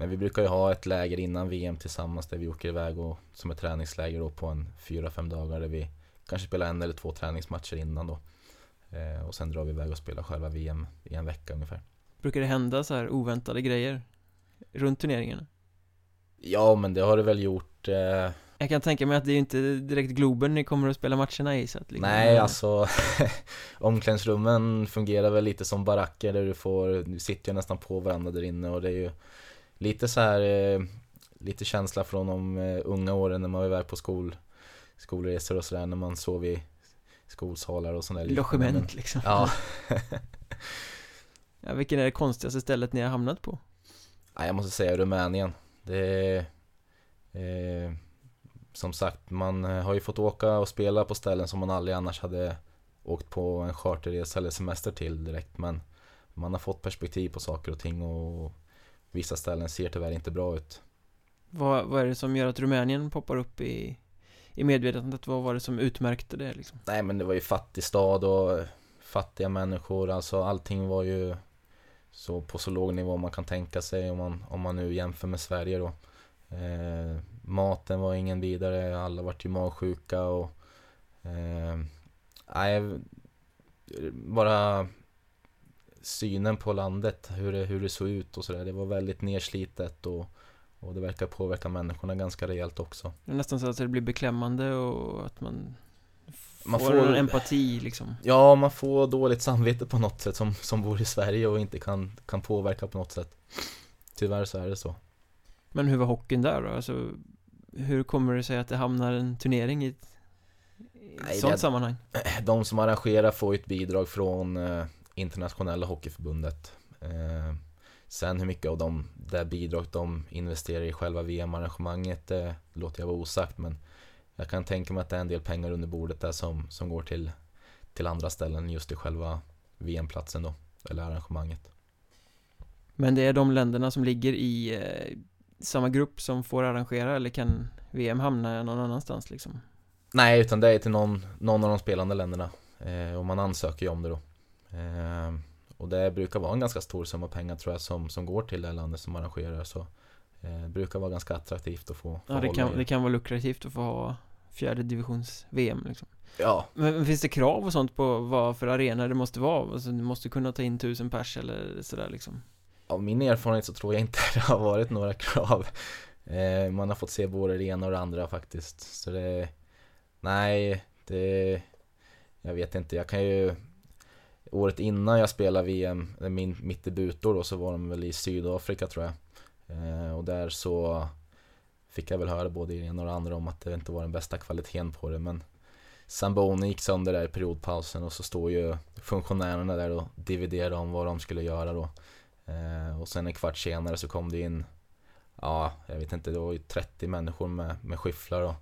Men vi brukar ju ha ett läger innan VM tillsammans där vi åker iväg och som ett träningsläger då på en 4-5 dagar där vi kanske spelar en eller två träningsmatcher innan då. Eh, och sen drar vi iväg och spelar själva VM i en vecka ungefär. Brukar det hända så här oväntade grejer? Runt turneringarna? Ja, men det har det väl gjort. Eh, Jag kan tänka mig att det är inte direkt Globen ni kommer att spela matcherna i så att liksom, nej, alltså omklädningsrummen fungerar väl lite som baracker där du får, du sitter ju nästan på varandra där inne och det är ju lite så här, eh, lite känsla från de eh, unga åren när man var iväg på skol, skolresor och sådär när man sov i skolsalar och sådär. Logement liksom Ja, ja, Vilken är det konstigaste stället ni har hamnat på? Nej, jag måste säga Rumänien. Det är, eh, som sagt, man eh, har ju fått åka och spela på ställen som man aldrig annars hade åkt på en charterresa eller semester till direkt. Men man har fått perspektiv på saker och ting och vissa ställen ser tyvärr inte bra ut. Vad, vad är det som gör att Rumänien poppar upp i, i medvetandet? Vad var det som utmärkte det liksom? Nej, men det var ju fattig stad och fattiga människor. Alltså allting var ju så på så låg nivå man kan tänka sig om man, om man nu jämför med Sverige då. Eh, maten var ingen vidare, alla vart ju magsjuka och eh, nej, bara synen på landet, hur det, hur det såg ut och sådär. Det var väldigt nerslitet och, och det verkar påverka människorna ganska rejält också. Det är nästan så att det blir beklämmande och att man Man får, får- en empati liksom Ja, man får dåligt samvete på något sätt som, som bor i Sverige och inte kan, kan påverka på något sätt. Tyvärr så är det så. Men hur var hockeyn där då? Alltså, hur kommer det sig att det hamnar en turnering i ett, Nej, sånt det- sammanhang? De som arrangerar får ju ett bidrag från eh, internationella hockeyförbundet. Eh, sen hur mycket av de det bidraget de investerar i själva VM-arrangemanget det låter jag vara osagt men jag kan tänka mig att det är en del pengar under bordet där som, som går till, till andra ställen just i själva VM-platsen då, eller arrangemanget. Men det är de länderna som ligger i eh, samma grupp som får arrangera eller kan VM hamna någon annanstans liksom? Nej, utan det är till någon, någon av de spelande länderna. Eh, och man ansöker ju om det då. Eh, och det brukar vara en ganska stor summa pengar tror jag som, som går till det landet som arrangerar. Så eh, det brukar vara ganska attraktivt att få, få Ja, det kan, i. det kan vara lukrativt att få ha fjärde divisions VM liksom. Ja, Men men finns det krav och sånt på vad för arena det måste vara? Alltså du måste kunna ta in tusen pers eller sådär liksom av min erfarenhet så tror jag inte det har varit några krav. Eh, man har fått se både det ena och det andra faktiskt. Så det, nej, det, jag vet inte. Jag kan ju, året innan jag spelade VM, eh, min, mitt debutår då, så var de väl i Sydafrika tror jag. Eh, och där så fick jag väl höra både det ena och det andra om att det inte var den bästa kvaliteten på det. Men Samboni gick sönder där i periodpausen och så står ju funktionärerna där och dividerar om vad de skulle göra då. Eh, och sen en kvart senare så kom det in, ja, jag vet inte, det var ju 30 människor med, med skyfflar då,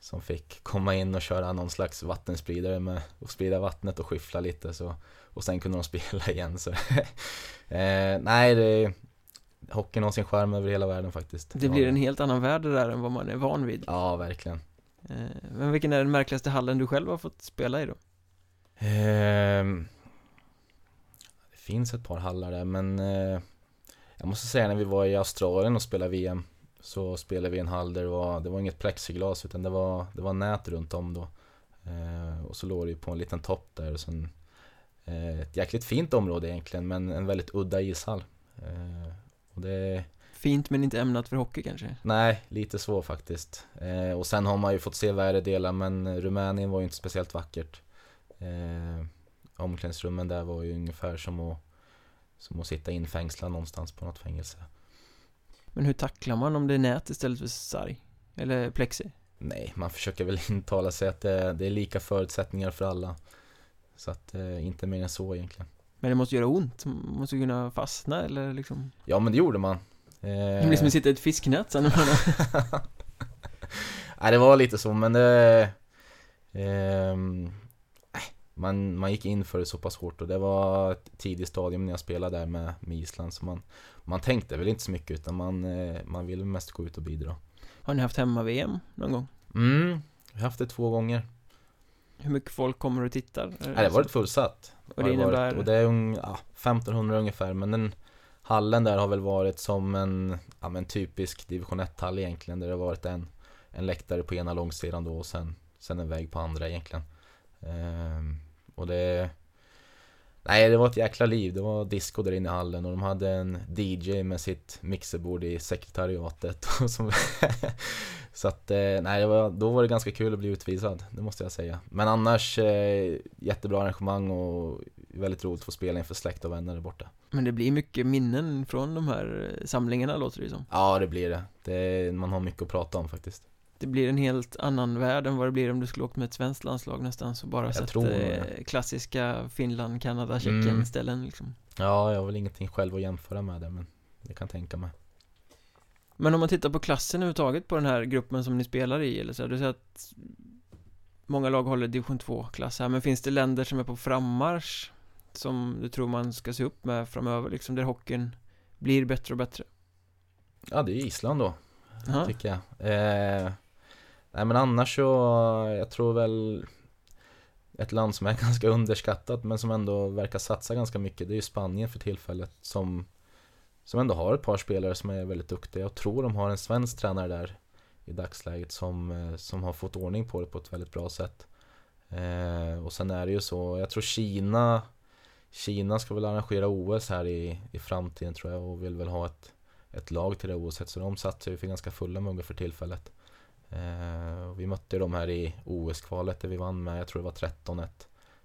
som fick komma in och köra någon slags vattenspridare med och sprida vattnet och skyffla lite så, och sen kunde de spela igen så eh, nej, det, hockeyn har sin skärm över hela världen faktiskt. Det blir en helt annan värld där än vad man är van vid Ja, verkligen. Eh, Men vilken är den märkligaste hallen du själv har fått spela i då? Ehm, det finns ett par hallar där men eh, jag måste säga när vi var i Australien och spelade VM så spelade vi en hall där det var, det var inget plexiglas utan det var, det var nät runt om då. Eh, och så låg det ju på en liten topp där och sen eh, ett jäkligt fint område egentligen men en väldigt udda ishall. Eh, och det Fint men inte ämnat för hockey kanske? Nej, lite så faktiskt. Eh, och sen har man ju fått se värre delar men Rumänien var ju inte speciellt vackert. Eh, omklädningsrummen där var ju ungefär som att, som att sitta infängslad någonstans på något fängelse. Men hur tacklar man om det är nät istället för sarg? Eller plexi? Nej, man försöker väl intala sig att det, det är lika förutsättningar för alla. Så att eh, inte mer än så egentligen. Men det måste göra ont, man måste kunna fastna eller liksom Ja men det gjorde man. Eh, Det blir som att sitta i ett fisknät sen Nej det var lite så men det... nej, man, man gick in för det så pass hårt och det var ett tidigt stadium när jag spelade där med, med Island så man, man tänkte väl inte så mycket utan man, eh, man ville mest gå ut och bidra. Har ni haft hemma-VM någon gång? Mm, jag har haft det två gånger. Hur mycket folk kommer och tittar? Nej, det har varit fullsatt. Och det det varit. innebär? Och det är un, ja, 1500 ungefär men den hallen där har väl varit som en, ja, men typisk division 1-hall egentligen där det har varit en, en läktare på ena långsidan då och sen, sen en väg på andra egentligen. Ehm, och det Nej det var ett jäkla liv, det var disco där inne i hallen och de hade en DJ med sitt mixerbord i sekretariatet Så att, eh, nej var, då var det ganska kul att bli utvisad, det måste jag säga. Men annars, eh, jättebra arrangemang och väldigt roligt att få spela inför släkt och vänner där borta. Men det blir mycket minnen från de här eh, samlingarna låter det som. Ja det blir det, det man har mycket att prata om faktiskt Det blir en helt annan värld än vad det blir om du skulle åkt med ett svenskt landslag nästan så bara Jag sett eh, klassiska Finland, Kanada, Tjeckien Mm. ställen liksom Ja, jag har väl ingenting själv att jämföra med det men det kan tänka mig Men om man tittar på klassen överhuvudtaget på den här gruppen som ni spelar i eller så, här, du säger att Många lag håller division 2-klass här, men finns det länder som är på frammarsch Som du tror man ska se upp med framöver liksom, där hockeyn blir bättre och bättre? Ja det är Island då Aha. tycker jag. Eh, nej men annars så, jag tror väl ett land som är ganska underskattat men som ändå verkar satsa ganska mycket det är ju Spanien för tillfället som som ändå har ett par spelare som är väldigt duktiga. Jag tror de har en svensk tränare där i dagsläget som, eh, som har fått ordning på det på ett väldigt bra sätt. Eh, och sen är det ju så, jag tror Kina Kina ska väl arrangera OS här i, i framtiden tror jag och vill väl ha ett, ett lag till det OSet så de satsar ju för ganska fulla muggar för tillfället. Eh, vi mötte dem här i OS-kvalet där vi vann med, jag tror det var 13-1.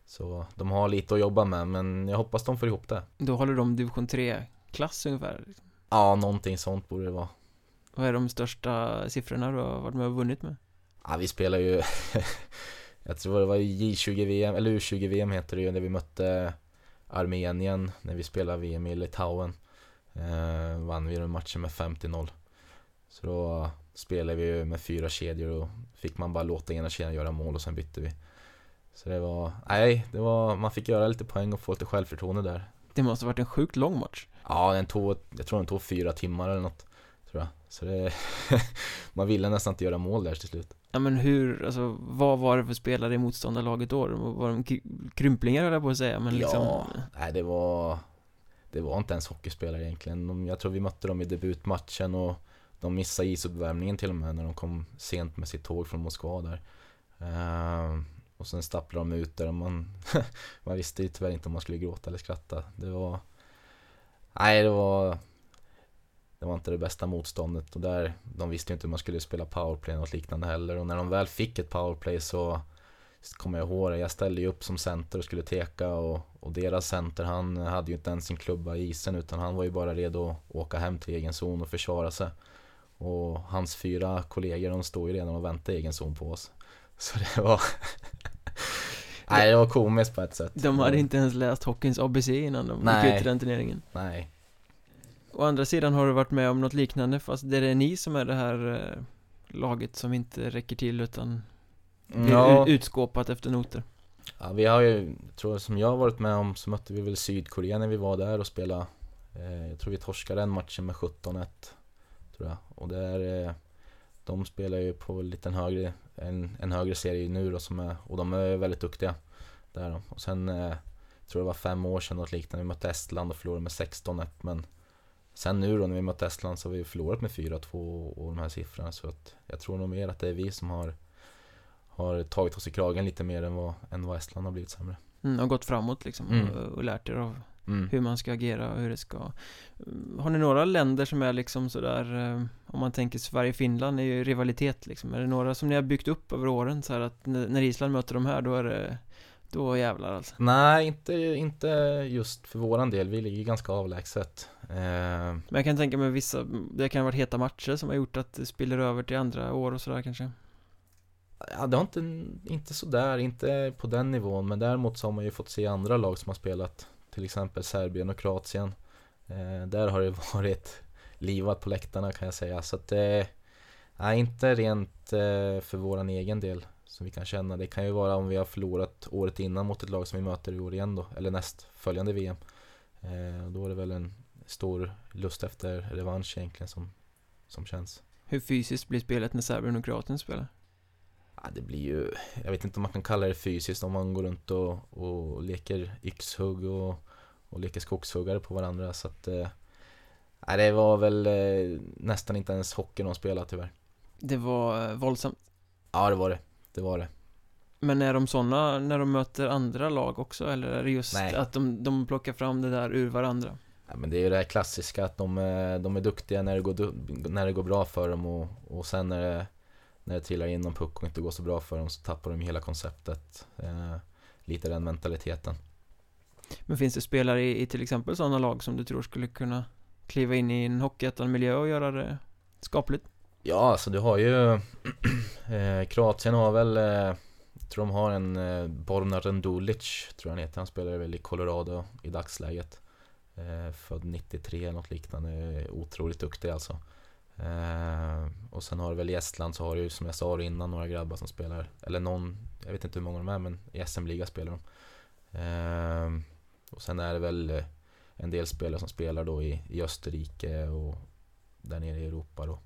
Så de har lite att jobba med men jag hoppas de får ihop det. Då håller de division 3-klass ungefär Ja, någonting sånt borde det vara. Vad är de största siffrorna du har varit med och vunnit med? Ja, vi spelar ju Jag tror det var J20-VM, eller U20-VM heter det ju, när vi mötte Armenien när vi spelade VM i Litauen eh, Vann vi den matchen med 50-0 Så då spelade vi ju med fyra kedjor och fick man bara låta ena kedjan göra mål och sen bytte vi. Så det var, nej, det var, man fick göra lite poäng och få lite självförtroende där. Det måste ha varit en sjukt lång match. Ja, den tog, jag tror den tog fyra timmar eller något Tror jag. Så det, man ville nästan inte göra mål där till slut. Ja men hur, alltså vad var det för spelare i motståndarlaget då? Var de kry- krymplingar höll jag på att säga men liksom Ja, nej det var Det var inte ens hockeyspelare egentligen. Jag tror vi mötte dem i debutmatchen och de missade isuppvärmningen till och med när de kom sent med sitt tåg från Moskva där. Uh, Och sen stapplade de ut där och man Man visste ju tyvärr inte om man skulle gråta eller skratta. Det var Nej det var Det var inte det bästa motståndet. Och där De visste ju inte hur man skulle spela powerplay eller något liknande heller. Och när de väl fick ett powerplay så kommer jag ihåg det, jag ställde ju upp som center och skulle teka och, och deras center han hade ju inte ens sin klubba i isen utan han var ju bara redo att åka hem till egen zon och försvara sig. Och hans fyra kollegor de stod ju redan och väntade i egen zon på oss. Så det var Nej det var komiskt på ett sätt. De hade inte ens läst hockeyns ABC innan de gick Nej. ut i den turneringen Nej. Å andra sidan har du varit med om något liknande fast det är ni som är det här eh, laget som inte räcker till utan blir Ja, utskåpat efter noter ja, vi har ju, tror jag, som jag har varit med om så mötte vi väl Sydkorea när vi var där och spelade eh, Jag tror vi torskade den matchen med 17-1 Tror jag. Och där eh, De spelar ju på lite en högre En, en högre serie nu då som är Och de är väldigt duktiga Där då. Och sen eh, Tror det var fem år sedan något liknande Vi mötte Estland och förlorade med 16-1 men Sen nu då när vi mötte Estland så har vi förlorat med 4-2 och de här siffrorna så att Jag tror nog mer att det är vi som har har tagit oss i kragen lite mer än vad, än vad Estland har blivit sämre. Mm, och gått framåt liksom Mm. och, och lärt er av Mm. hur man ska agera och hur det ska Har ni några länder som är liksom sådär eh, Om man tänker Sverige-Finland är ju rivalitet liksom Är det några som ni har byggt upp över åren så att när när Island möter de här då är det Då jävlar alltså Nej, inte, inte just för våran del. Vi ligger ganska avlägset. Eh, Men jag kan tänka mig vissa Det kan ha varit heta matcher som har gjort att det spiller över till andra år och sådär kanske ja, det har inte, inte sådär, inte på den nivån. Men däremot så har man ju fått se andra lag som har spelat. Till exempel Serbien och Kroatien. Eh, där har det varit livat på läktarna kan jag säga. Så att eh, är inte rent eh, för våran egen del som vi kan känna. Det kan ju vara om vi har förlorat året innan mot ett lag som vi möter i år igen då, eller näst följande VM. Eh, då är det väl en stor lust efter revansch egentligen som, som känns. Hur fysiskt blir spelet när Serbien och Kroatien spelar? Ja, det blir ju, jag vet inte om man kan kalla det fysiskt om man går runt och, och leker yxhugg och, och leker skogshuggare på varandra. Så att, eh, nej, det var väl eh, nästan inte ens hockey de spelade tyvärr. Det var eh, våldsamt Ja, det var det. Det var det. Men är de sådana när de möter andra lag också eller är det just Nej. att de, de plockar fram det där ur varandra? Ja, men det är ju det här klassiska att de, är- de är duktiga när det går, när det går bra för dem och, och sen när det, när det trillar in någon puck och inte går så bra för dem så tappar de hela konceptet. Eh, lite den mentaliteten. Men finns det spelare i, i till exempel sådana lag som du tror skulle kunna kliva in i en hockeyettan-miljö och göra det skapligt? Ja, alltså du har ju eh, Kroatien har väl eh, Jag tror de har en eh, Borna Rendulic Tror jag han heter, han spelar väl i Colorado i dagsläget eh, Född 93 eller något liknande, otroligt duktig alltså eh, Och sen har du väl i Estland så har du ju som jag sa innan några grabbar som spelar Eller någon, jag vet inte hur många de är men i SM-liga spelar de eh, Och sen är det väl eh, en del spelare som spelar då i, i Österrike och där nere i Europa då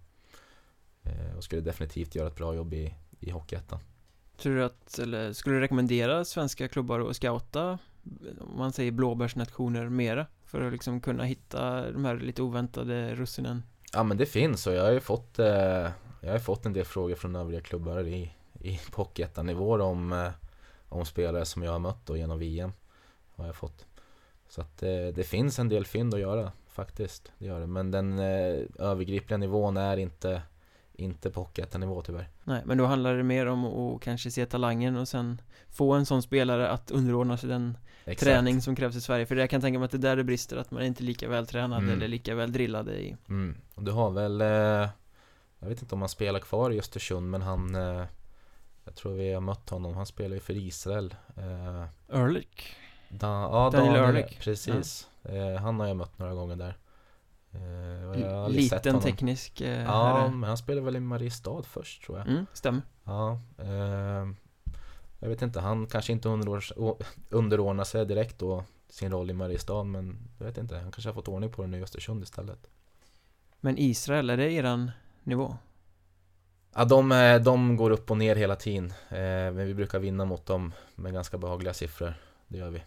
Eh, och skulle definitivt göra ett bra jobb i, i Hockeyettan. Tror du att, eller skulle du rekommendera svenska klubbar att scouta om man säger blåbärsnationer mera? För att liksom kunna hitta de här lite oväntade russinen? Ja men det finns och jag har ju fått, eh, jag har fått en del frågor från övriga klubbar i, i på nivå om, eh, om spelare som jag har mött då genom VM. Har jag fått. Så att eh, det finns en del fynd att göra faktiskt. Det gör det. Men den eh, övergripliga nivån är inte, inte på Hockeyettan-nivå tyvärr. Nej, men då handlar det mer om att kanske se talangen och sen få en sån spelare att underordna sig den Exakt. träning som krävs i Sverige För jag kan tänka mig att det är där det brister, att man är inte lika väl tränad Mm. eller lika väl drillade i Mm. Och du har väl, eh, jag vet inte om han spelar kvar i Östersund men han, eh, jag tror vi har mött honom, han spelar ju för Israel. Eh, Ehrlich da, ja, Daniel Daniel, Ehrlich. Precis. Eh, han har jag mött några gånger där. Eh, Liten teknisk eh, Ja, herre. men han spelar väl i Mariestad först tror jag. Mm, stämmer Ja, eh, jag vet inte, han kanske inte underordnar sig direkt då sin roll i Mariestad men jag vet inte, han kanske har fått ordning på det nu i Östersund istället. Men Israel, är det eran nivå? Ja, de, eh, de går upp och ner hela tiden. Eh, men vi brukar vinna mot dem med ganska behagliga siffror. Det gör vi.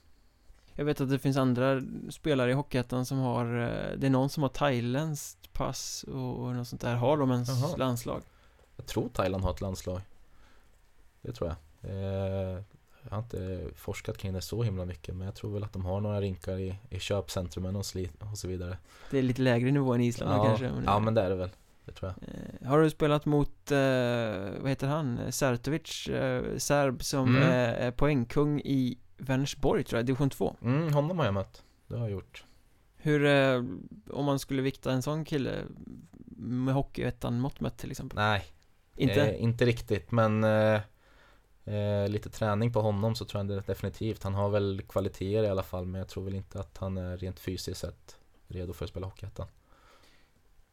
Jag vet att det finns andra spelare i Hockeyettan som har eh, Det är någon som har thailändskt pass och, och något sånt där Har de ens Jaha. landslag? Jag tror Thailand har ett landslag. Det tror jag. Eh, jag har inte forskat kring det så himla mycket. Men jag tror väl att de har några rinkar i, i köpcentrumen och, så vidare. Det är lite lägre nivå än Island Ja, kanske ja, men det är det väl. Det tror jag. Eh, Har du spelat mot, eh, vad heter han, Sertovic, eh, serb som Mm. är poängkung i Vänersborg tror jag, division 2 Mm, honom har jag mött. Det har jag gjort. Hur, eh, om man skulle vikta en sån kille med Hockeyettan mått mätt till exempel? Nej, Inte? Eh, inte riktigt, men eh, eh, lite träning på honom så tror jag det definitivt. Han har väl kvaliteter i alla fall, men jag tror väl inte att han är rent fysiskt sett redo för att spela Hockeyettan.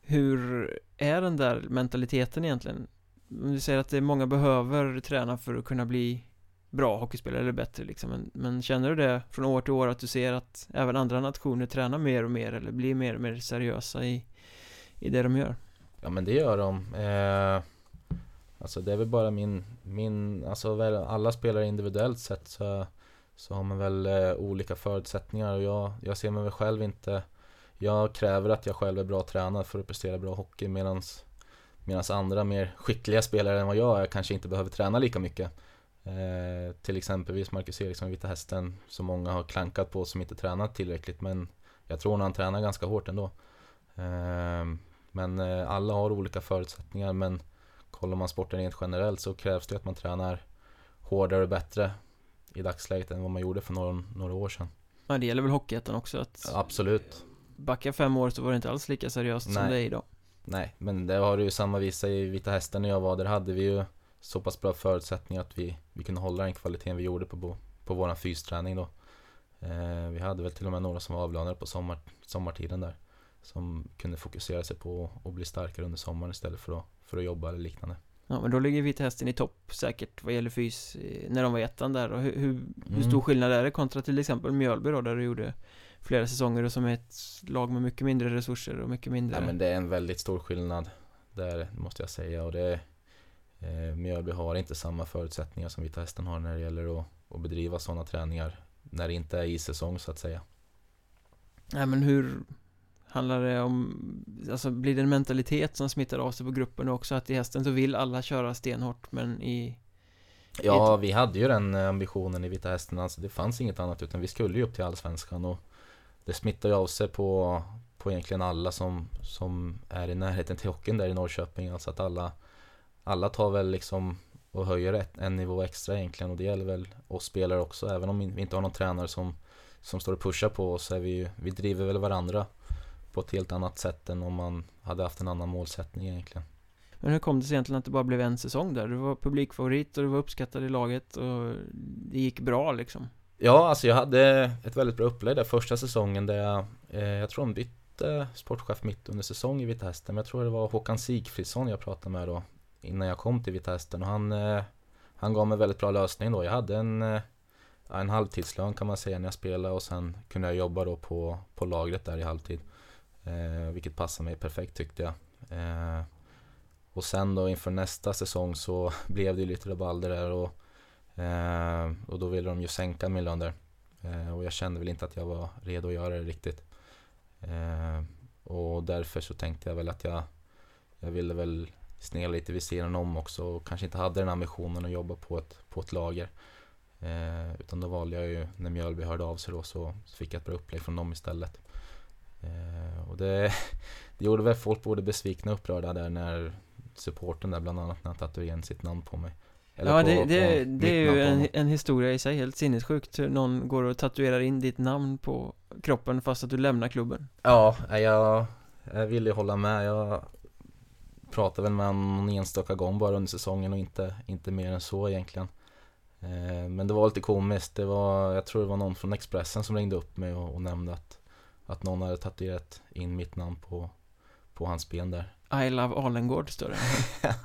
Hur är den där mentaliteten egentligen? Du säger att det är många behöver träna för att kunna bli bra hockeyspelare eller bättre liksom men, men känner du det från år till år att du ser att även andra nationer tränar mer och mer eller blir mer och mer seriösa i, i det de gör? Ja men det gör de. Eh, alltså det är väl bara min, min alltså väl alla spelare individuellt sett så, så har man väl eh, olika förutsättningar och jag, jag ser mig väl själv inte Jag kräver att jag själv är bra tränad för att prestera bra hockey medans Medan andra mer skickliga spelare än vad jag är kanske inte behöver träna lika mycket. Eh, till exempelvis Marcus Eriksson i Vita Hästen som många har klankat på som inte tränat tillräckligt men jag tror nog han tränar ganska hårt ändå. Eh, men eh, alla har olika förutsättningar men kollar man sporten rent generellt så krävs det att man tränar hårdare och bättre i dagsläget än vad man gjorde för några, några år sedan. Ja, det gäller väl Hockeyettan också att Absolut. Backa fem år så var det inte alls lika seriöst Nej. som det är idag. Nej, men det har du ju samma visa i Vita Hästen när jag var där hade vi ju så pass bra förutsättningar att vi, vi kunde hålla den kvaliteten vi gjorde på, på, våran fysträning då. Eh, vi hade väl till och med några som var avlönade på sommar, sommartiden där. Som kunde fokusera sig på att bli starkare under sommaren istället för att, för att jobba eller liknande. Ja, men då ligger Vita Hästen i topp säkert vad gäller fys eh, när de var i ettan där. Och hur, hur, hur Mm. stor skillnad är det kontra till exempel Mjölby då, där du gjorde flera säsonger och som är ett lag med mycket mindre resurser och mycket mindre... Ja, men det är en väldigt stor skillnad där måste jag säga och det Mjölby har inte samma förutsättningar som Vita Hästen har när det gäller att, att bedriva sådana träningar när det inte är i säsong så att säga. Nej men hur Handlar det om Alltså blir det en mentalitet som smittar av sig på gruppen också att i hästen så vill alla köra stenhårt men i Ja, vi hade ju den eh, ambitionen i Vita Hästen, alltså det fanns inget annat utan vi skulle ju upp till Allsvenskan och det smittar ju av sig på, på egentligen alla som, som är i närheten till hockeyn där i Norrköping, alltså att alla alla tar väl liksom och höjer ett, en nivå extra egentligen och det gäller väl oss spelare också, även om vi inte har någon tränare som, som står och pushar på oss så är vi ju, vi driver väl varandra på ett helt annat sätt än om man hade haft en annan målsättning egentligen. Men hur kom det sig egentligen att det bara blev en säsong där? Du var publikfavorit och du var uppskattad i laget och det gick bra liksom Ja, alltså jag hade ett väldigt bra upplägg där första säsongen där jag, eh, jag tror de bytte sportchef mitt under säsong i Vita Hästen, men jag tror det var Håkan Sigfridsson jag pratade med då innan jag kom till Vita Hästen och han, eh, han gav mig väldigt bra lösning då. Jag hade en, eh, en halvtidslön kan man säga när jag spelade och sen kunde jag jobba då på, på lagret där i halvtid. Eh, vilket passade mig perfekt tyckte jag. Eh, och sen då inför nästa säsong så blev det lite rabalder där och Eh, och då ville de ju sänka min lön där. Eh, och jag kände väl inte att jag var redo att göra det riktigt. Eh, och därför så tänkte jag väl att jag, jag ville väl snegla lite vid sidan om också och kanske inte hade den ambitionen att jobba på ett, på ett lager. Eh, utan då valde jag ju, när Mjölby hörde av sig då så, så fick jag ett bra upplägg från dem istället. Eh, och det, det gjorde väl folk både besvikna och upprörda där när supporten där bland annat när han tatuerade sitt namn på mig. Eller Ja på- det, på det, är ju en, en historia i sig, helt sinnessjukt hur någon går och tatuerar in ditt namn på kroppen fast att du lämnar klubben Ja, jag, jag ville ju hålla med. Jag pratade väl med honom någon enstaka gång bara under säsongen och inte, inte mer än så egentligen. Eh, Men det var lite komiskt. Det var, jag tror det var någon från Expressen som ringde upp mig och, och nämnde att, att någon hade tatuerat in mitt namn på, på hans ben där. I love Alengård står det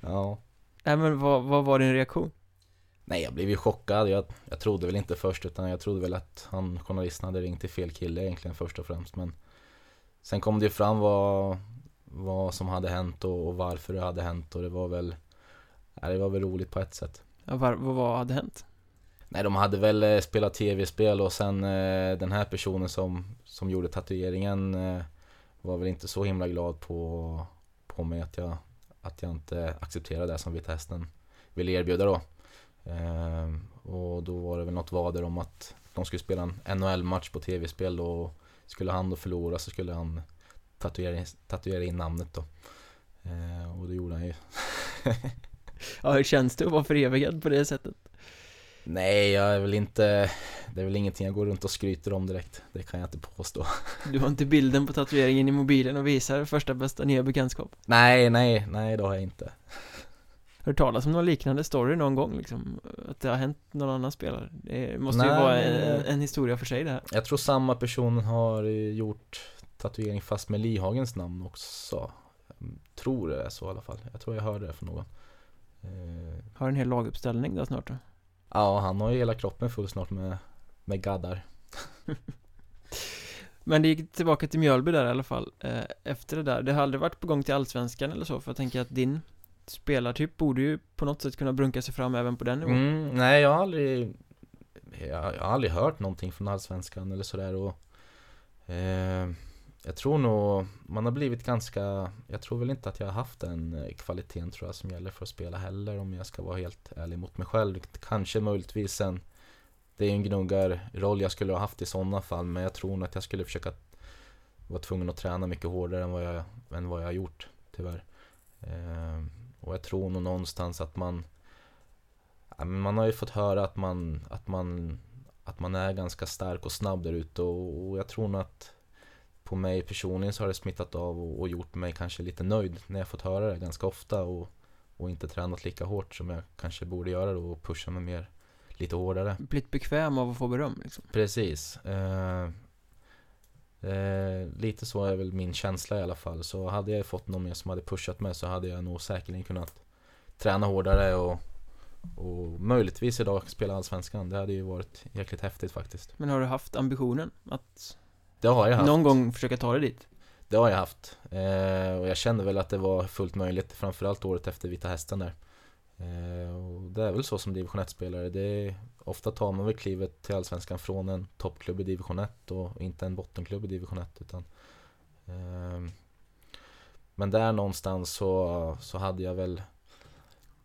ja. Nej men vad, vad var din reaktion? Nej, jag blev ju chockad. Jag, jag trodde väl inte först utan jag trodde väl att han, journalisten hade ringt till fel kille egentligen först och främst. Men sen kom det ju fram vad, vad som hade hänt och, och varför det hade hänt och det var väl, ja, det var väl roligt på ett sätt. Ja, var, vad, vad hade hänt? Nej, de hade väl eh, spelat tv-spel och sen eh, den här personen som, som gjorde tatueringen eh, var väl inte så himla glad på, på mig att jag, att jag inte accepterade det som Vita Hästen ville erbjuda då. Eh, och då var det väl något vader om att de skulle spela en NHL-match på tv-spel och skulle han då förlora så skulle han tatuera in, tatuera in namnet då. Eh, och det gjorde han ju. Ja, hur känns det att vara förevigad på det sättet? Nej, jag är väl inte Det är väl ingenting jag går runt och skryter om direkt Det kan jag inte påstå Du har inte bilden på tatueringen i mobilen och visar första bästa nya bekantskap Nej, nej, nej det har jag inte Hört talas om någon liknande story någon gång liksom? Att det har hänt någon annan spelare? Det måste ju Nej. vara en, en historia för sig det här Jag tror samma person har gjort tatuering fast med Lihagens namn också. Jag Tror det är så i alla fall. Jag tror jag hörde det från någon. Eh, Har en hel laguppställning då snart då? Ja, han har ju hela kroppen full snart med, med gaddar. Men det gick tillbaka till Mjölby där i alla fall eh, Efter det där, det har aldrig varit på gång till Allsvenskan eller så För jag tänker att din spelartyp borde ju på något sätt kunna brunka sig fram även på den nivån. Mm, Nej, jag har aldrig jag, jag har aldrig hört någonting från Allsvenskan eller sådär och eh, jag tror nog man har blivit ganska, jag tror väl inte att jag har haft den eh, kvaliteten tror jag som gäller för att spela heller om jag ska vara helt ärlig mot mig själv. Kanske möjligtvis en, det är en gnuggarroll jag skulle ha haft i sådana fall men jag tror nog att jag skulle försöka vara tvungen att träna mycket hårdare än vad jag, än vad jag har gjort tyvärr. Eh, och jag tror nog någonstans att man man har ju fått höra att man, att man, att man är ganska stark och snabb där ute och, och jag tror nog att på mig personligen så har det smittat av och, och, gjort mig kanske lite nöjd när jag fått höra det ganska ofta och, och inte tränat lika hårt som jag kanske borde göra då och pusha mig mer lite hårdare. Blivit bekväm av att få beröm liksom. Precis. Eh, eh, lite så är väl min känsla i alla fall. Så hade jag fått någon mer som hade pushat mig så hade jag nog säkerligen kunnat träna hårdare och, och möjligtvis idag spela Allsvenskan. Det hade ju varit jäkligt häftigt faktiskt. Men har du haft ambitionen att det har jag haft. Någon gång försöka ta dig dit? Det har jag haft. Eh, och jag kände väl att det var fullt möjligt, framförallt året efter Vita Hästen där. Eh, och det är väl så som division 1-spelare. Det är, ofta tar man väl klivet till Allsvenskan från en toppklubb i division 1 och inte en bottenklubb i division 1. Utan, eh, men där någonstans så, så hade jag väl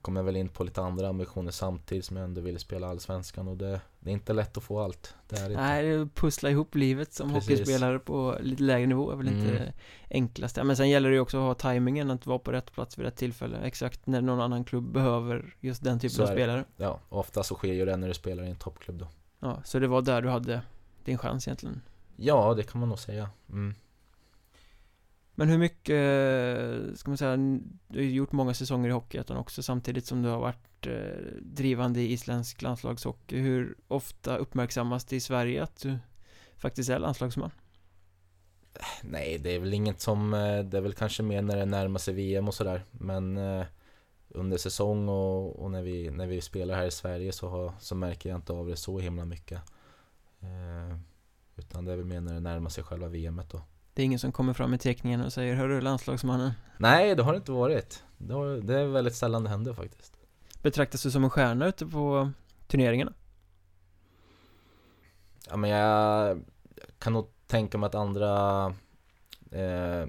kom jag väl in på lite andra ambitioner samtidigt som jag ändå ville spela Allsvenskan och det, det är inte lätt att få allt. Det är inte. Nej, pussla ihop livet som Precis. hockeyspelare på lite lägre nivå är väl mm. inte enklast. Men sen gäller det ju också att ha tajmingen, att vara på rätt plats vid rätt tillfälle. Exakt när någon annan klubb behöver just den typen av spelare. Ja, ofta så sker ju det när du spelar i en toppklubb då. Ja, så det var där du hade din chans egentligen? Ja, det kan man nog säga. Mm. Men hur mycket, ska man säga, du har gjort många säsonger i Hockeyettan också samtidigt som du har varit eh, drivande i isländsk landslagshockey. Hur ofta uppmärksammas det i Sverige att du faktiskt är landslagsman? Nej, det är väl inget som, eh, det är väl kanske mer när det närmar sig VM och sådär. Men eh, under säsong och, och, när, vi, när vi spelar här i Sverige så, har, så märker jag inte av det så himla mycket. Eh, utan det är väl mer när det närmar sig själva VMet då. Det är ingen som kommer fram i teckningen och säger Hörru landslagsmannen Nej, det har det inte varit Det, har, det är väldigt sällan det händer faktiskt Betraktas du som en stjärna ute på turneringarna? Ja men jag kan nog tänka mig att andra eh,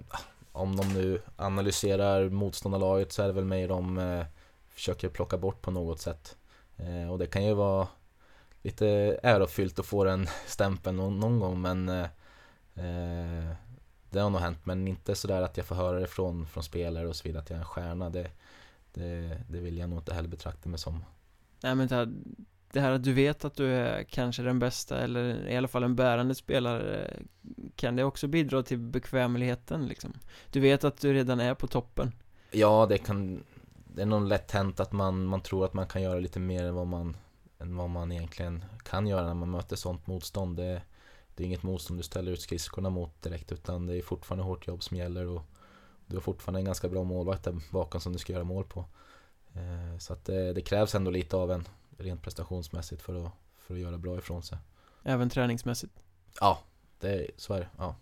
Om de nu analyserar motståndarlaget så är det väl mig de eh, försöker plocka bort på något sätt eh, Och det kan ju vara lite ärofyllt att få den stämpeln någon, någon gång men eh, eh, det har nog hänt men inte sådär att jag får höra det från, från spelare och så vidare att jag är en stjärna. Det, det, det vill jag nog inte heller betrakta mig som. Nej men det här, det här att du vet att du är kanske den bästa eller i alla fall en bärande spelare Kan det också bidra till bekvämligheten liksom? Du vet att du redan är på toppen Ja det kan Det är nog lätt hänt att man, man tror att man kan göra lite mer än vad man Än vad man egentligen kan göra när man möter sånt motstånd det, det är inget motstånd du ställer ut skridskorna mot direkt utan det är fortfarande hårt jobb som gäller och du har fortfarande en ganska bra målvakt där bakom som du ska göra mål på. Eh, så att det, det, krävs ändå lite av en rent prestationsmässigt för att, för att göra bra ifrån sig. Även träningsmässigt? Ja, det, så är det. Ja.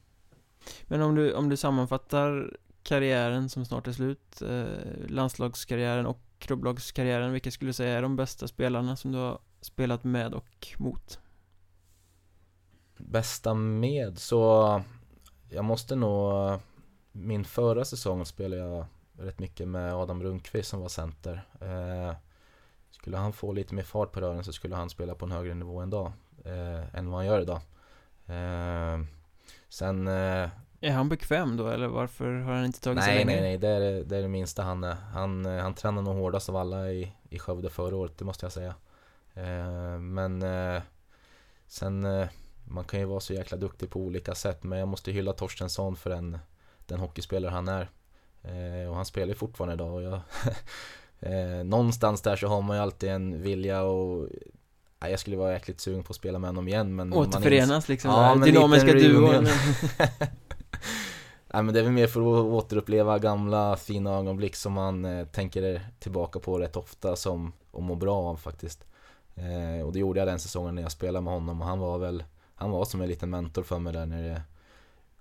Men om du, om du sammanfattar karriären som snart är slut, eh, landslagskarriären och klubblagskarriären, vilka skulle du säga är de bästa spelarna som du har spelat med och mot? bästa med så jag måste nog min förra säsong spelade jag rätt mycket med Adam Rundqvist som var center. Eh, skulle han få lite mer fart på rören så skulle han spela på en högre nivå än, dag, eh, än vad han gör idag. Eh, sen... Eh, är han bekväm då eller varför har han inte tagit nej, sig längre? Nej, nej, det är det, är det minsta han är. Han, eh, han tränar nog hårdast av alla i, i Skövde förra året, det måste jag säga. Eh, men sen man kan ju vara så jäkla duktig på olika sätt men jag måste hylla Torstensson för den, den hockeyspelare han är. Eh, och han spelar ju fortfarande idag och jag eh, Någonstans där så har man ju alltid en vilja och ja, Jag skulle vara jäkligt sugen på att spela med honom igen men Återförenas liksom, ja, dynamiska duon Nej men det är väl mer för att återuppleva gamla fina ögonblick som man eh, tänker tillbaka på rätt ofta som och mår bra av faktiskt. Eh, och det gjorde jag den säsongen när jag spelade med honom och han var väl han var som en liten mentor för mig där när det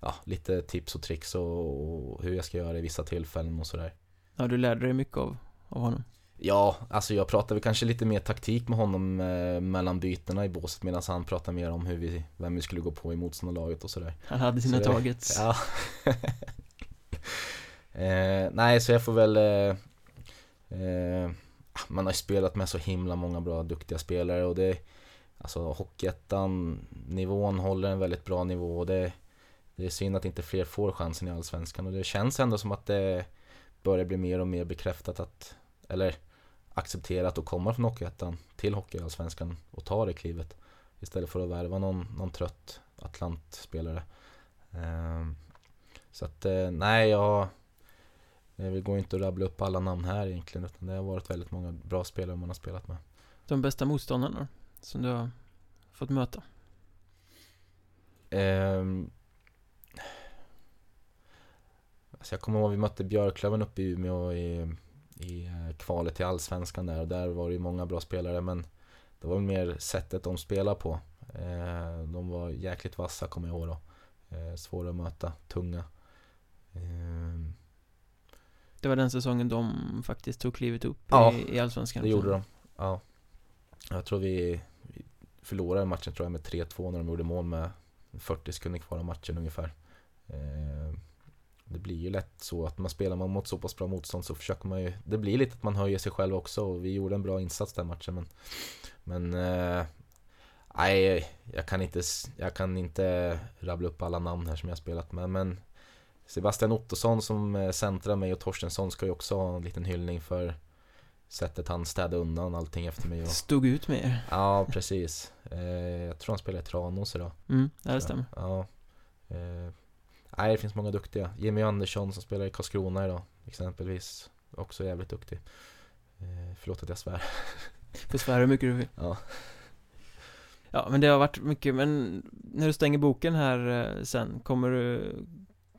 Ja, lite tips och tricks och, och hur jag ska göra i vissa tillfällen och sådär Ja, du lärde dig mycket av, av honom? Ja, alltså jag pratade väl kanske lite mer taktik med honom eh, mellan bytena i båset medan han pratade mer om hur vi, vem vi skulle gå på i motståndarlaget och sådär. Han hade sina Så targets. Ja. eh, nej, så jag får väl eh, eh, Man har ju spelat med så himla många bra, duktiga spelare och det Alltså Hockeyettan, nivån håller en väldigt bra nivå och det Det är synd att inte fler får chansen i Allsvenskan. Och det känns ändå som att det Börjar bli mer och mer bekräftat att Eller accepterat att komma från Hockeyettan till Hockeyallsvenskan och ta det klivet. Istället för att värva någon, någon trött Atlantspelare. Ehm, Så att eh, nej, jag Det går inte att rabbla upp alla namn här egentligen utan det har varit väldigt många bra spelare man har spelat med. De bästa motståndarna som du har fått möta. Ehm, alltså jag kommer ihåg vi mötte Björklöven uppe i Umeå i, i eh, kvalet till Allsvenskan där och där var det ju många bra spelare men det var mer sättet de spelar på. Eh, de var jäkligt vassa kommer jag ihåg då. Eh, svåra att möta, tunga. Ehm, Det var den säsongen de faktiskt tog klivet upp Ja, i, i Allsvenskan. Det gjorde de. Ja. Jag tror vi vi förlorade matchen tror jag med 3-2 när de gjorde mål med 40 sekunder kvar av matchen ungefär. Det blir ju lätt så att man spelar man mot så pass bra motstånd så försöker man ju Det blir lite att man höjer sig själv också och vi gjorde en bra insats den matchen men Men eh, Nej, jag kan inte, jag kan inte rabbla upp alla namn här som jag spelat med men Sebastian Ottosson som eh, centrar mig och Torstensson ska ju också ha en liten hyllning för sättet han städade undan allting efter mig och, Stod ut med er. Ja, precis eh, Jag tror han spelar i Tranås idag Mm, det stämmer. Ja eh, Nej, det finns många duktiga Jimmy Andersson som spelar i Karlskrona idag Exempelvis Också jävligt duktig eh, Förlåt att jag svär Får svära hur mycket du vill. Ja. Ja, men det har varit mycket, men när du stänger boken här eh, sen, kommer du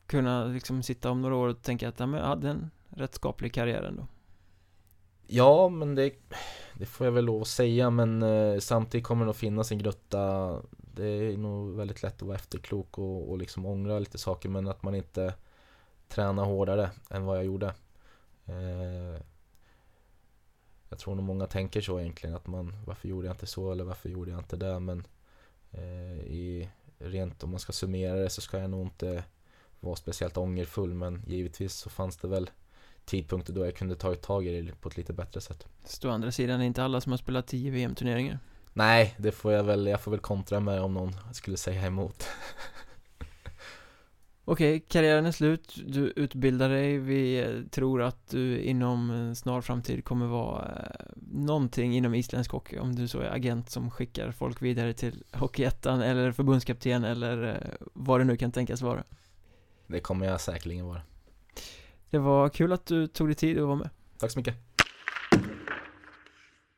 kunna liksom sitta om några år och tänka att ja, men jag hade en rätt skaplig karriär ändå? Ja, men det, det får jag väl lov att säga men eh, samtidigt kommer det nog finnas en gnutta det är nog väldigt lätt att vara efterklok och, och liksom ångra lite saker men att man inte tränar hårdare än vad jag gjorde eh, Jag tror nog många tänker så egentligen att man Varför gjorde jag inte så eller varför gjorde jag inte det men eh, i, Rent om man ska summera det så ska jag nog inte vara speciellt ångerfull men givetvis så fanns det väl tidpunkter då jag kunde tagit tag i det på ett lite bättre sätt. Så å andra sidan är det inte alla som har spelat 10 VM-turneringar. Nej, det får jag väl, jag får väl kontra med om någon skulle säga emot. Okej, karriären är slut, du utbildar dig, vi eh, tror att du inom en snar framtid kommer vara eh, någonting inom isländsk hockey Om du så är agent som skickar folk vidare till Hockeyettan eller förbundskapten eller eh, vad det nu kan tänkas vara Det kommer jag säkerligen vara. Det var kul att du tog dig tid att vara med Tack så mycket.